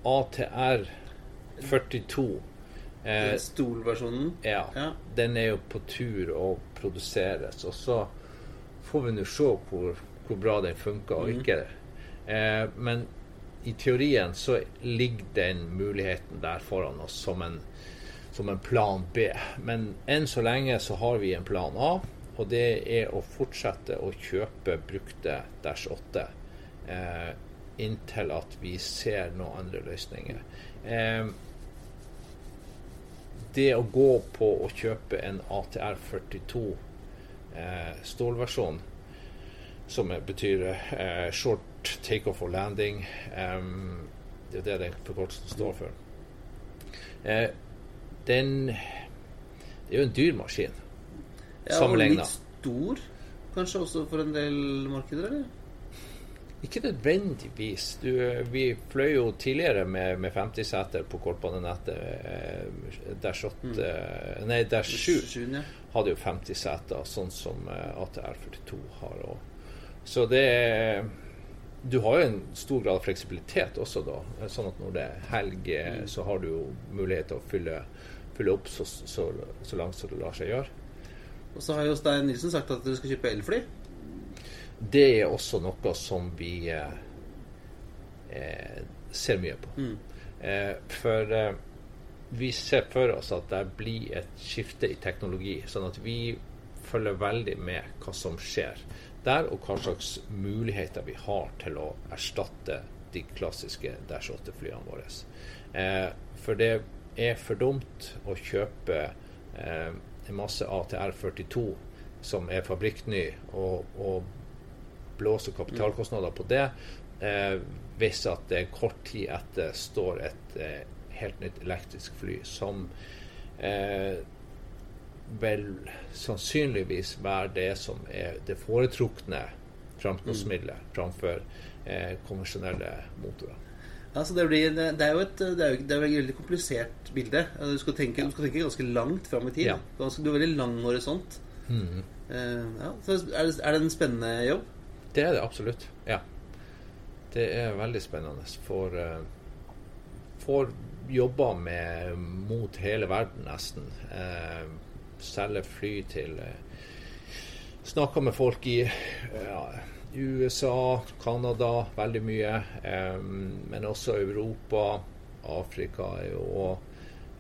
ATR 42 eh, Stolversjonen? ja, Ja. den er jo på tur å produseres. Og så får vi nå se hvor, hvor bra den funker og ikke. Eh, men i teorien så ligger den muligheten der foran oss som en, som en plan B. Men enn så lenge så har vi en plan A, og det er å fortsette å kjøpe brukte Dash 8 eh, inntil at vi ser noen andre løsninger. Eh, det å gå på å kjøpe en ATR 42 eh, stålversjon, som betyr eh, short takeoff og landing eh, Det er det den forkortelsen står for. Eh, den Det er jo en dyr maskin Ja, sammenligna. litt stor, kanskje også for en del markeder, eller? Ikke nødvendigvis. Du, vi fløy jo tidligere med, med 50 seter på kortbanenettet. Eh, Dash 8 mm. Nei, Dash 7 hadde jo 50 seter, sånn som eh, ATR 42 har. òg. Så det Du har jo en stor grad av fleksibilitet også, da. eh, Sånn at når det er helg, mm. så har du jo mulighet til å fylle, fylle opp så, så, så langt som det lar seg gjøre. Og så har jo Stein Nilsen sagt at du skal kjøpe elfly. Det er også noe som vi eh, eh, ser mye på. Mm. Eh, for eh, vi ser for oss at det blir et skifte i teknologi, sånn at vi følger veldig med hva som skjer der, og hva slags muligheter vi har til å erstatte de klassiske Dash 8-flyene våre. Eh, for det er for dumt å kjøpe eh, en masse ATR 42 som er fabrikkny, og, og blåse kapitalkostnader på det, eh, hvis at det kort tid etter står et eh, helt nytt elektrisk fly som eh, vel sannsynligvis være det som er det foretrukne framkomstmiddelet framfor eh, konvensjonelle motorer. Altså det, blir, det, er jo et, det er jo, det er et veldig komplisert bilde. Du skal tenke, du skal tenke ganske langt fram i tid. Ja. Du har veldig lang horisont. Mm. Eh, ja, så er, det, er det en spennende jobb? Det er det absolutt. Ja. Det er veldig spennende. For uh, får jobba med mot hele verden, nesten. Uh, selge fly til uh, Snakka med folk i uh, USA, Canada veldig mye. Um, men også Europa. Afrika er jo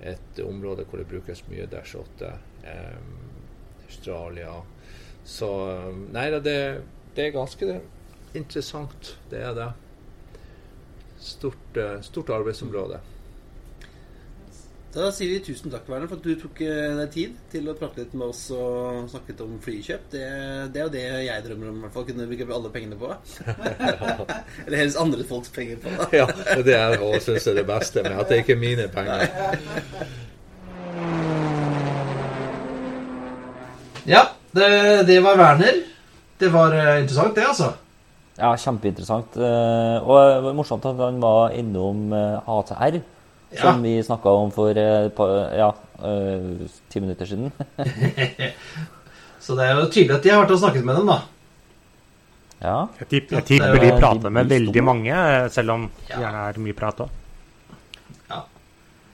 et område hvor det brukes mye Dash 8. Um, Australia. Så Nei da, det, det er ganske interessant. Det er det. Stort, eh, stort arbeidsområde. Da sier vi tusen takk, Werner, for at du tok eh, deg tid til å prate litt med oss og snakke litt om flykjøp. Det, det er jo det jeg drømmer om, i hvert fall. Kunne bruke alle pengene på. Eller helst andre folks penger på. Ja, det er og syns jeg det beste med at det ikke er mine penger. Ja, det, det var Werner. Det var eh, interessant, det, altså. Ja, kjempeinteressant. Eh, Og det var morsomt at han var innom ATR, ATR, Ja. som vi snakka om for eh, ja, eh, ti minutter siden. Så det er jo tydelig at de har vært og snakket med dem, da. ja. Jeg, tipp, jeg tipper de er prater med veldig mange, eh, selv om det Ja. gjerne er mye prat òg.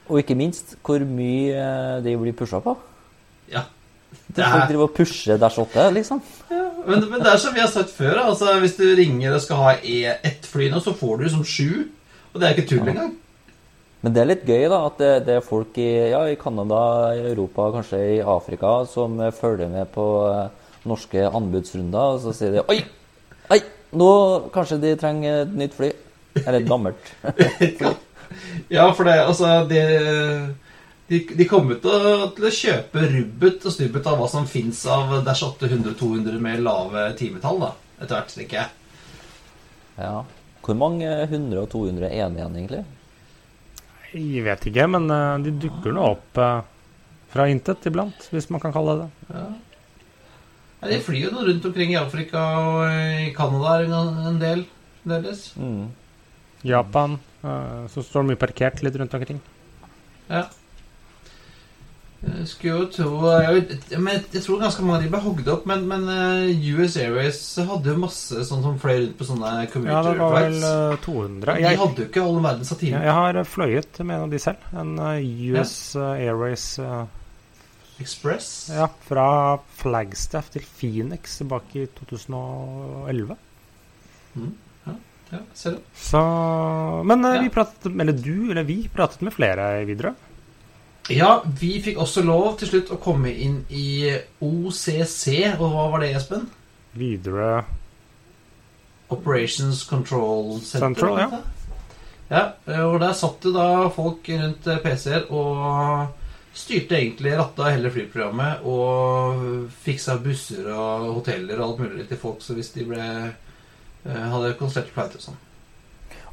Og ikke minst hvor mye eh, de blir pusha på. Ja. Det er... Folk er, driver og pusher der 8, liksom. Men, men det er som vi har sagt før. Altså, hvis du ringer og skal ha e ett fly nå, så får du som sju. Og det er ikke tull engang. Men det er litt gøy da, at det, det er folk i, ja, i Canada, i Europa, kanskje i Afrika, som følger med på eh, norske anbudsrunder, og så sier de Oi! Oi! Nå kanskje de trenger et nytt fly. Eller et gammelt. Ja, for det, altså det, de, de kommer til å, til å kjøpe rubbet og stubbet av hva som fins av Dash 800-200 med lave timetall, da. Etter hvert, tenker jeg. Ja. Hvor mange 100 og 200 er det igjen, egentlig? Jeg vet ikke, men eh, de dukker nå opp eh, fra intet iblant, hvis man kan kalle det det. Ja, de flyr jo nå rundt omkring i Afrika og i Canada en, en del. Deres. Mm. Japan, eh, så står de mye parkert litt rundt omkring. Ja. Jeg skulle jo tro jeg, men jeg tror ganske mange av de ble hogd opp, men, men eh, US Airways hadde jo masse sånn som fløy rundt på sånne Ja, det var vel flights. eh, 200. De Jeg, hadde jo ikke all verdens jeg, stativer. jeg har eh, fløyet med en av de selv. En eh, US ja. Airways eh, Express. ja, fra Flagstaff til Phoenix tilbake i 2011. Ja, ser du. Så Men eh, Ja. vi pratet Eller du, eller vi, pratet med flere i Widerøe. Ja, vi fikk også lov til slutt å komme inn i OCC. Og hva var det, Espen? Widerøe Operations Control Center. Central, ja. Ja, og der satt det da folk rundt PC-er og styrte egentlig ratta hele flyprogrammet og fiksa busser og hoteller og alt mulig til folk så hvis de ble eh, hadde konsert flight og sånn.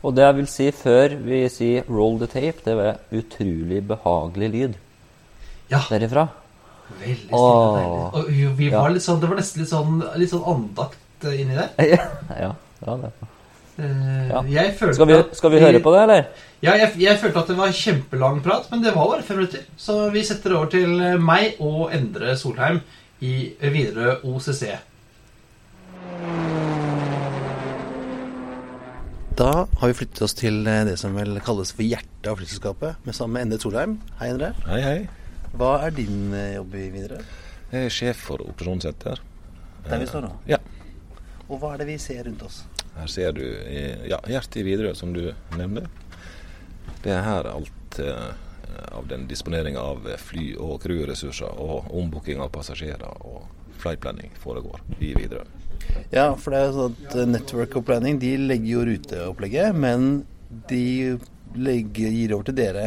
Og det jeg vil si før vi sier 'roll the tape', det var utrolig behagelig lyd Ja, derifra. veldig stille og deilig. Og vi- var Ja. litt sånn, det var nesten litt sånn, litt sånn andakt eh, inni der. ja, ja det. Uh, Ja. Jeg følte Skal vi, skal vi høre på det, eller? Ja, jeg, jeg følte at det var kjempelang prat, men det var bare fem minutter. Så vi setter over til eh, meg og Endre Solheim i Widerøe OCC. Da har vi flyttet oss til eh, det som vel kalles for hjertet av flyselskapet, med sammen med Endre Solheim. Hei, Endre. Hei, hei. Hva er din eh, jobb i Widerøe? Jeg er sjef for operasjonssenter. Der vi står nå? Ja. Og hva er det vi ser rundt oss? Her ser du ja, hjertet i Widerøe, som du nevnte. Det er her alt eh, av den disponeringa av fly- og crewressurser og ombooking av passasjerer og flightplanning foregår i Widerøe. Ja, for det er sånn at eh, Network og Planning de legger jo ruteopplegget, men de legger, gir over til dere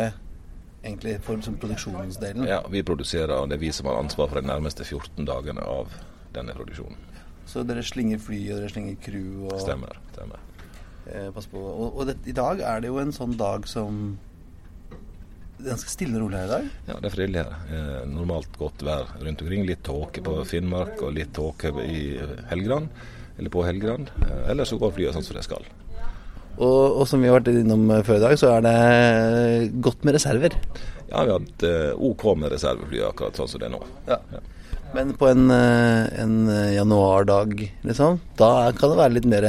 egentlig for som produksjonsdelen. Ja, vi produserer, og det er vi som har ansvar for de nærmeste 14 dagene av denne produksjonen. Så dere slinger fly, og dere slinger crew og Stemmer. stemmer. Eh, pass på. Og, og det, i dag er det jo en sånn dag som ganske stille og rolig her i dag. Ja, det er fredelig her. Eh, normalt godt vær rundt omkring. Litt tåke på Finnmark og litt tåke i Helgeland, eller på Helgeland. Eh, ellers så går flyet sånn som det skal. Og, og som vi har vært innom eh, før i dag, så er det godt med reserver. Ja, vi har hatt OK med reservefly akkurat sånn som det er nå. Ja. Men på en, en januardag, liksom, da kan det være litt mer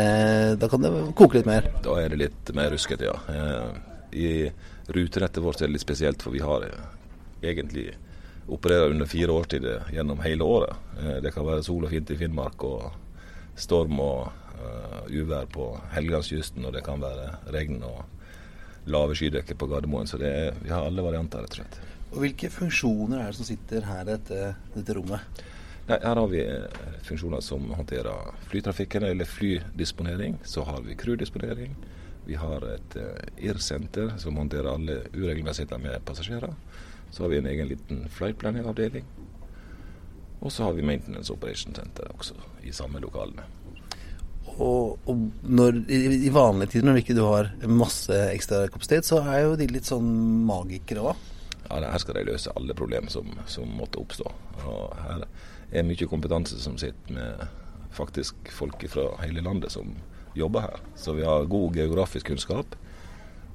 Da kan det koke litt mer. Da er det litt mer ruskete, ja. I rutenettet vårt er litt spesielt, for vi har eh, egentlig opererer under fire årstider gjennom hele året. Eh, det kan være sol og fint i Finnmark og storm og eh, uvær på Helgelandskysten, og det kan være regn og lave skydekker på Gardermoen. Så det er, vi har alle varianter, rett og slett. Og hvilke funksjoner er det som sitter her i dette, dette rommet? Nei, her har vi funksjoner som håndterer flytrafikken eller flydisponering. Så har vi crewdisponering. Vi har et eh, IR-senter som håndterer alle uregelmessigheter med passasjerer. Så har vi en egen liten flightplanning-avdeling. Og så har vi Maintenance Operation Center også i samme lokalene. Og, og når, i, I vanlige tider, når ikke du har masse ekstra kapasitet, så er jo de litt sånn magikere òg. Ja, Her skal de løse alle problemer som, som måtte oppstå. Og her er mye kompetanse som sitter med faktisk folk fra hele landet som jobber her. Så vi har god geografisk kunnskap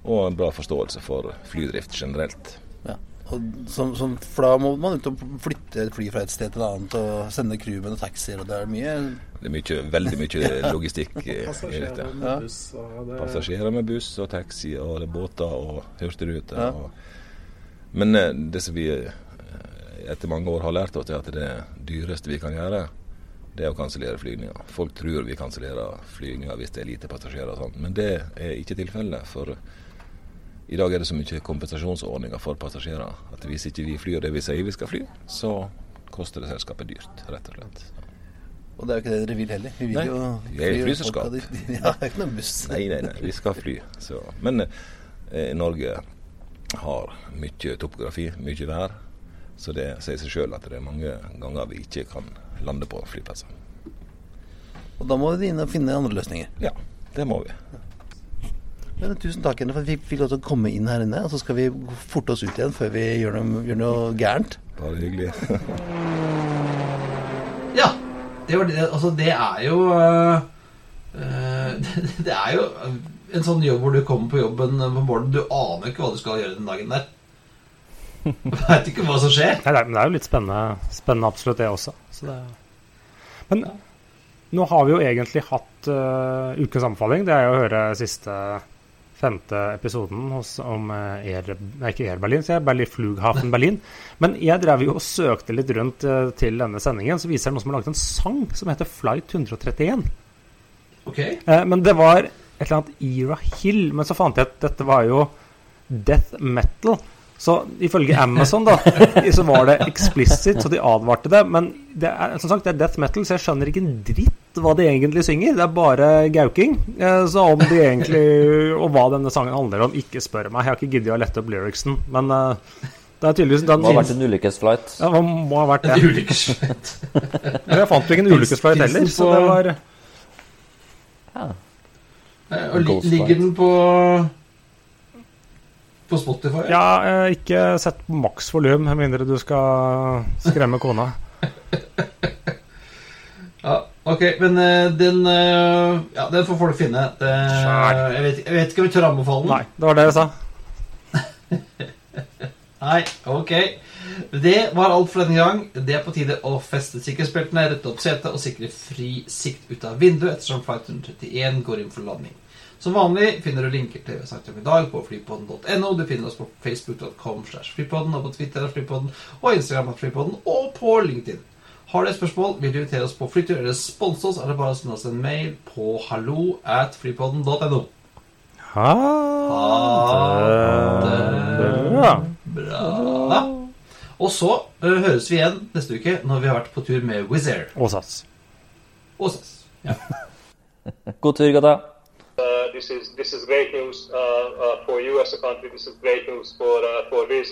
og en bra forståelse for flydrift generelt. Ja. Og som, som, for da må man ut og flytte et fly fra et sted til et annet og sende crewmen og taxier, og det er mye Det er mye, veldig mye logistikk i, i dette. Ja. buss og det Passasjerer med buss og taxi og det er båter og hurtigruter. Ja. Og, men eh, det som vi eh, etter mange år har lært oss, er at det dyreste vi kan gjøre, det er å kansellere flygninger. Folk tror vi kansellerer flygninger hvis det er lite passasjerer og sånn, men det er ikke tilfellet. For i dag er det så mye kompensasjonsordninger for passasjerer at hvis ikke vi flyr det vi sier vi skal fly, så koster det selskapet dyrt, rett og slett. Og det er jo ikke det dere vil heller. Vi vil Nei, jo vi er et flyselskap. Ja, det er ikke noe buss. Nei, nei, nei, vi skal fly. Så. Men eh, Norge har mye topografi, mye vær. Så det sier seg sjøl at det er mange ganger vi ikke kan lande på flyplasser. Og da må vi inn og finne andre løsninger. Ja, det må vi. Men tusen takk for at vi fikk lov til å komme inn her inne. Og så skal vi forte oss ut igjen før vi gjør noe, gjør noe gærent. Bare hyggelig. Ja, det, var det, altså det er jo øh, øh, det, det er jo en sånn jobb hvor du kommer på jobben på morgenen. Du aner ikke hva du skal gjøre den dagen der. Veit ikke hva som skjer. Nei, nei, men det er jo litt spennende, spennende absolutt det også. Det... Men nå har vi jo egentlig hatt uh, ukens anbefaling. Det er jo å høre siste femte episoden hos, om uh, Air, nei, ikke Air Berlin, sier jeg, Berlin Flughafen Berlin. Men jeg drev jo og søkte litt rundt uh, til denne sendingen, så viser det noen som har laget en sang som heter Flight 131. Okay. Uh, men det var et eller annet Era Hill. Men så fant jeg at dette var jo death metal. Så ifølge Amazon da, så var det explicit, så de advarte det. Men det er, som sagt, det er death metal, så jeg skjønner ikke en dritt hva de egentlig synger. Det er bare gauking. Eh, Så om de egentlig Og hva denne sangen handler om, ikke spør meg. Jeg har ikke giddet å lette opp lyricsen. Men eh, det er tydeligvis den må ha vært en ulykkesflight. ja, det må ha vært en det. ulykkesflight. Men jeg fant jo ikke en ulykkesflight heller, så det var Ja. Eh, Og ligger den på På Spotify? Ja, eh, ikke sett på maks volum, med mindre du skal skremme kona. Ja, ok, men eh, den eh, Ja, den får folk finne. Det, jeg, vet, jeg vet ikke om vi tør anbefale den. Nei, det var det jeg sa. Nei, ok. Det var alt for denne gang. Det er på tide å feste sikkerhetsbeltene, rette opp setet og sikre fri sikt ut av vinduet ettersom flight 131 går inn for landing. Som vanlig finner du linker til om i dag på flypodden.no. Du finner oss på facebook.com slash flypodden og på Twitter og flypodden og Instagram flypodden og på LinkedIn. Har du et spørsmål, vil du invitere oss på flytur eller sponse oss, er det bare å sende oss en mail på hallo at flypodden.no. Ha det. Bra. Og så uh, høres vi igjen neste uke når vi har vært på tur med Wizz Air. Og SAS. Og SAS. Ja. God tur, gutta. This is this is great news uh, uh, for you as a country. This is great news for uh, for Wizz.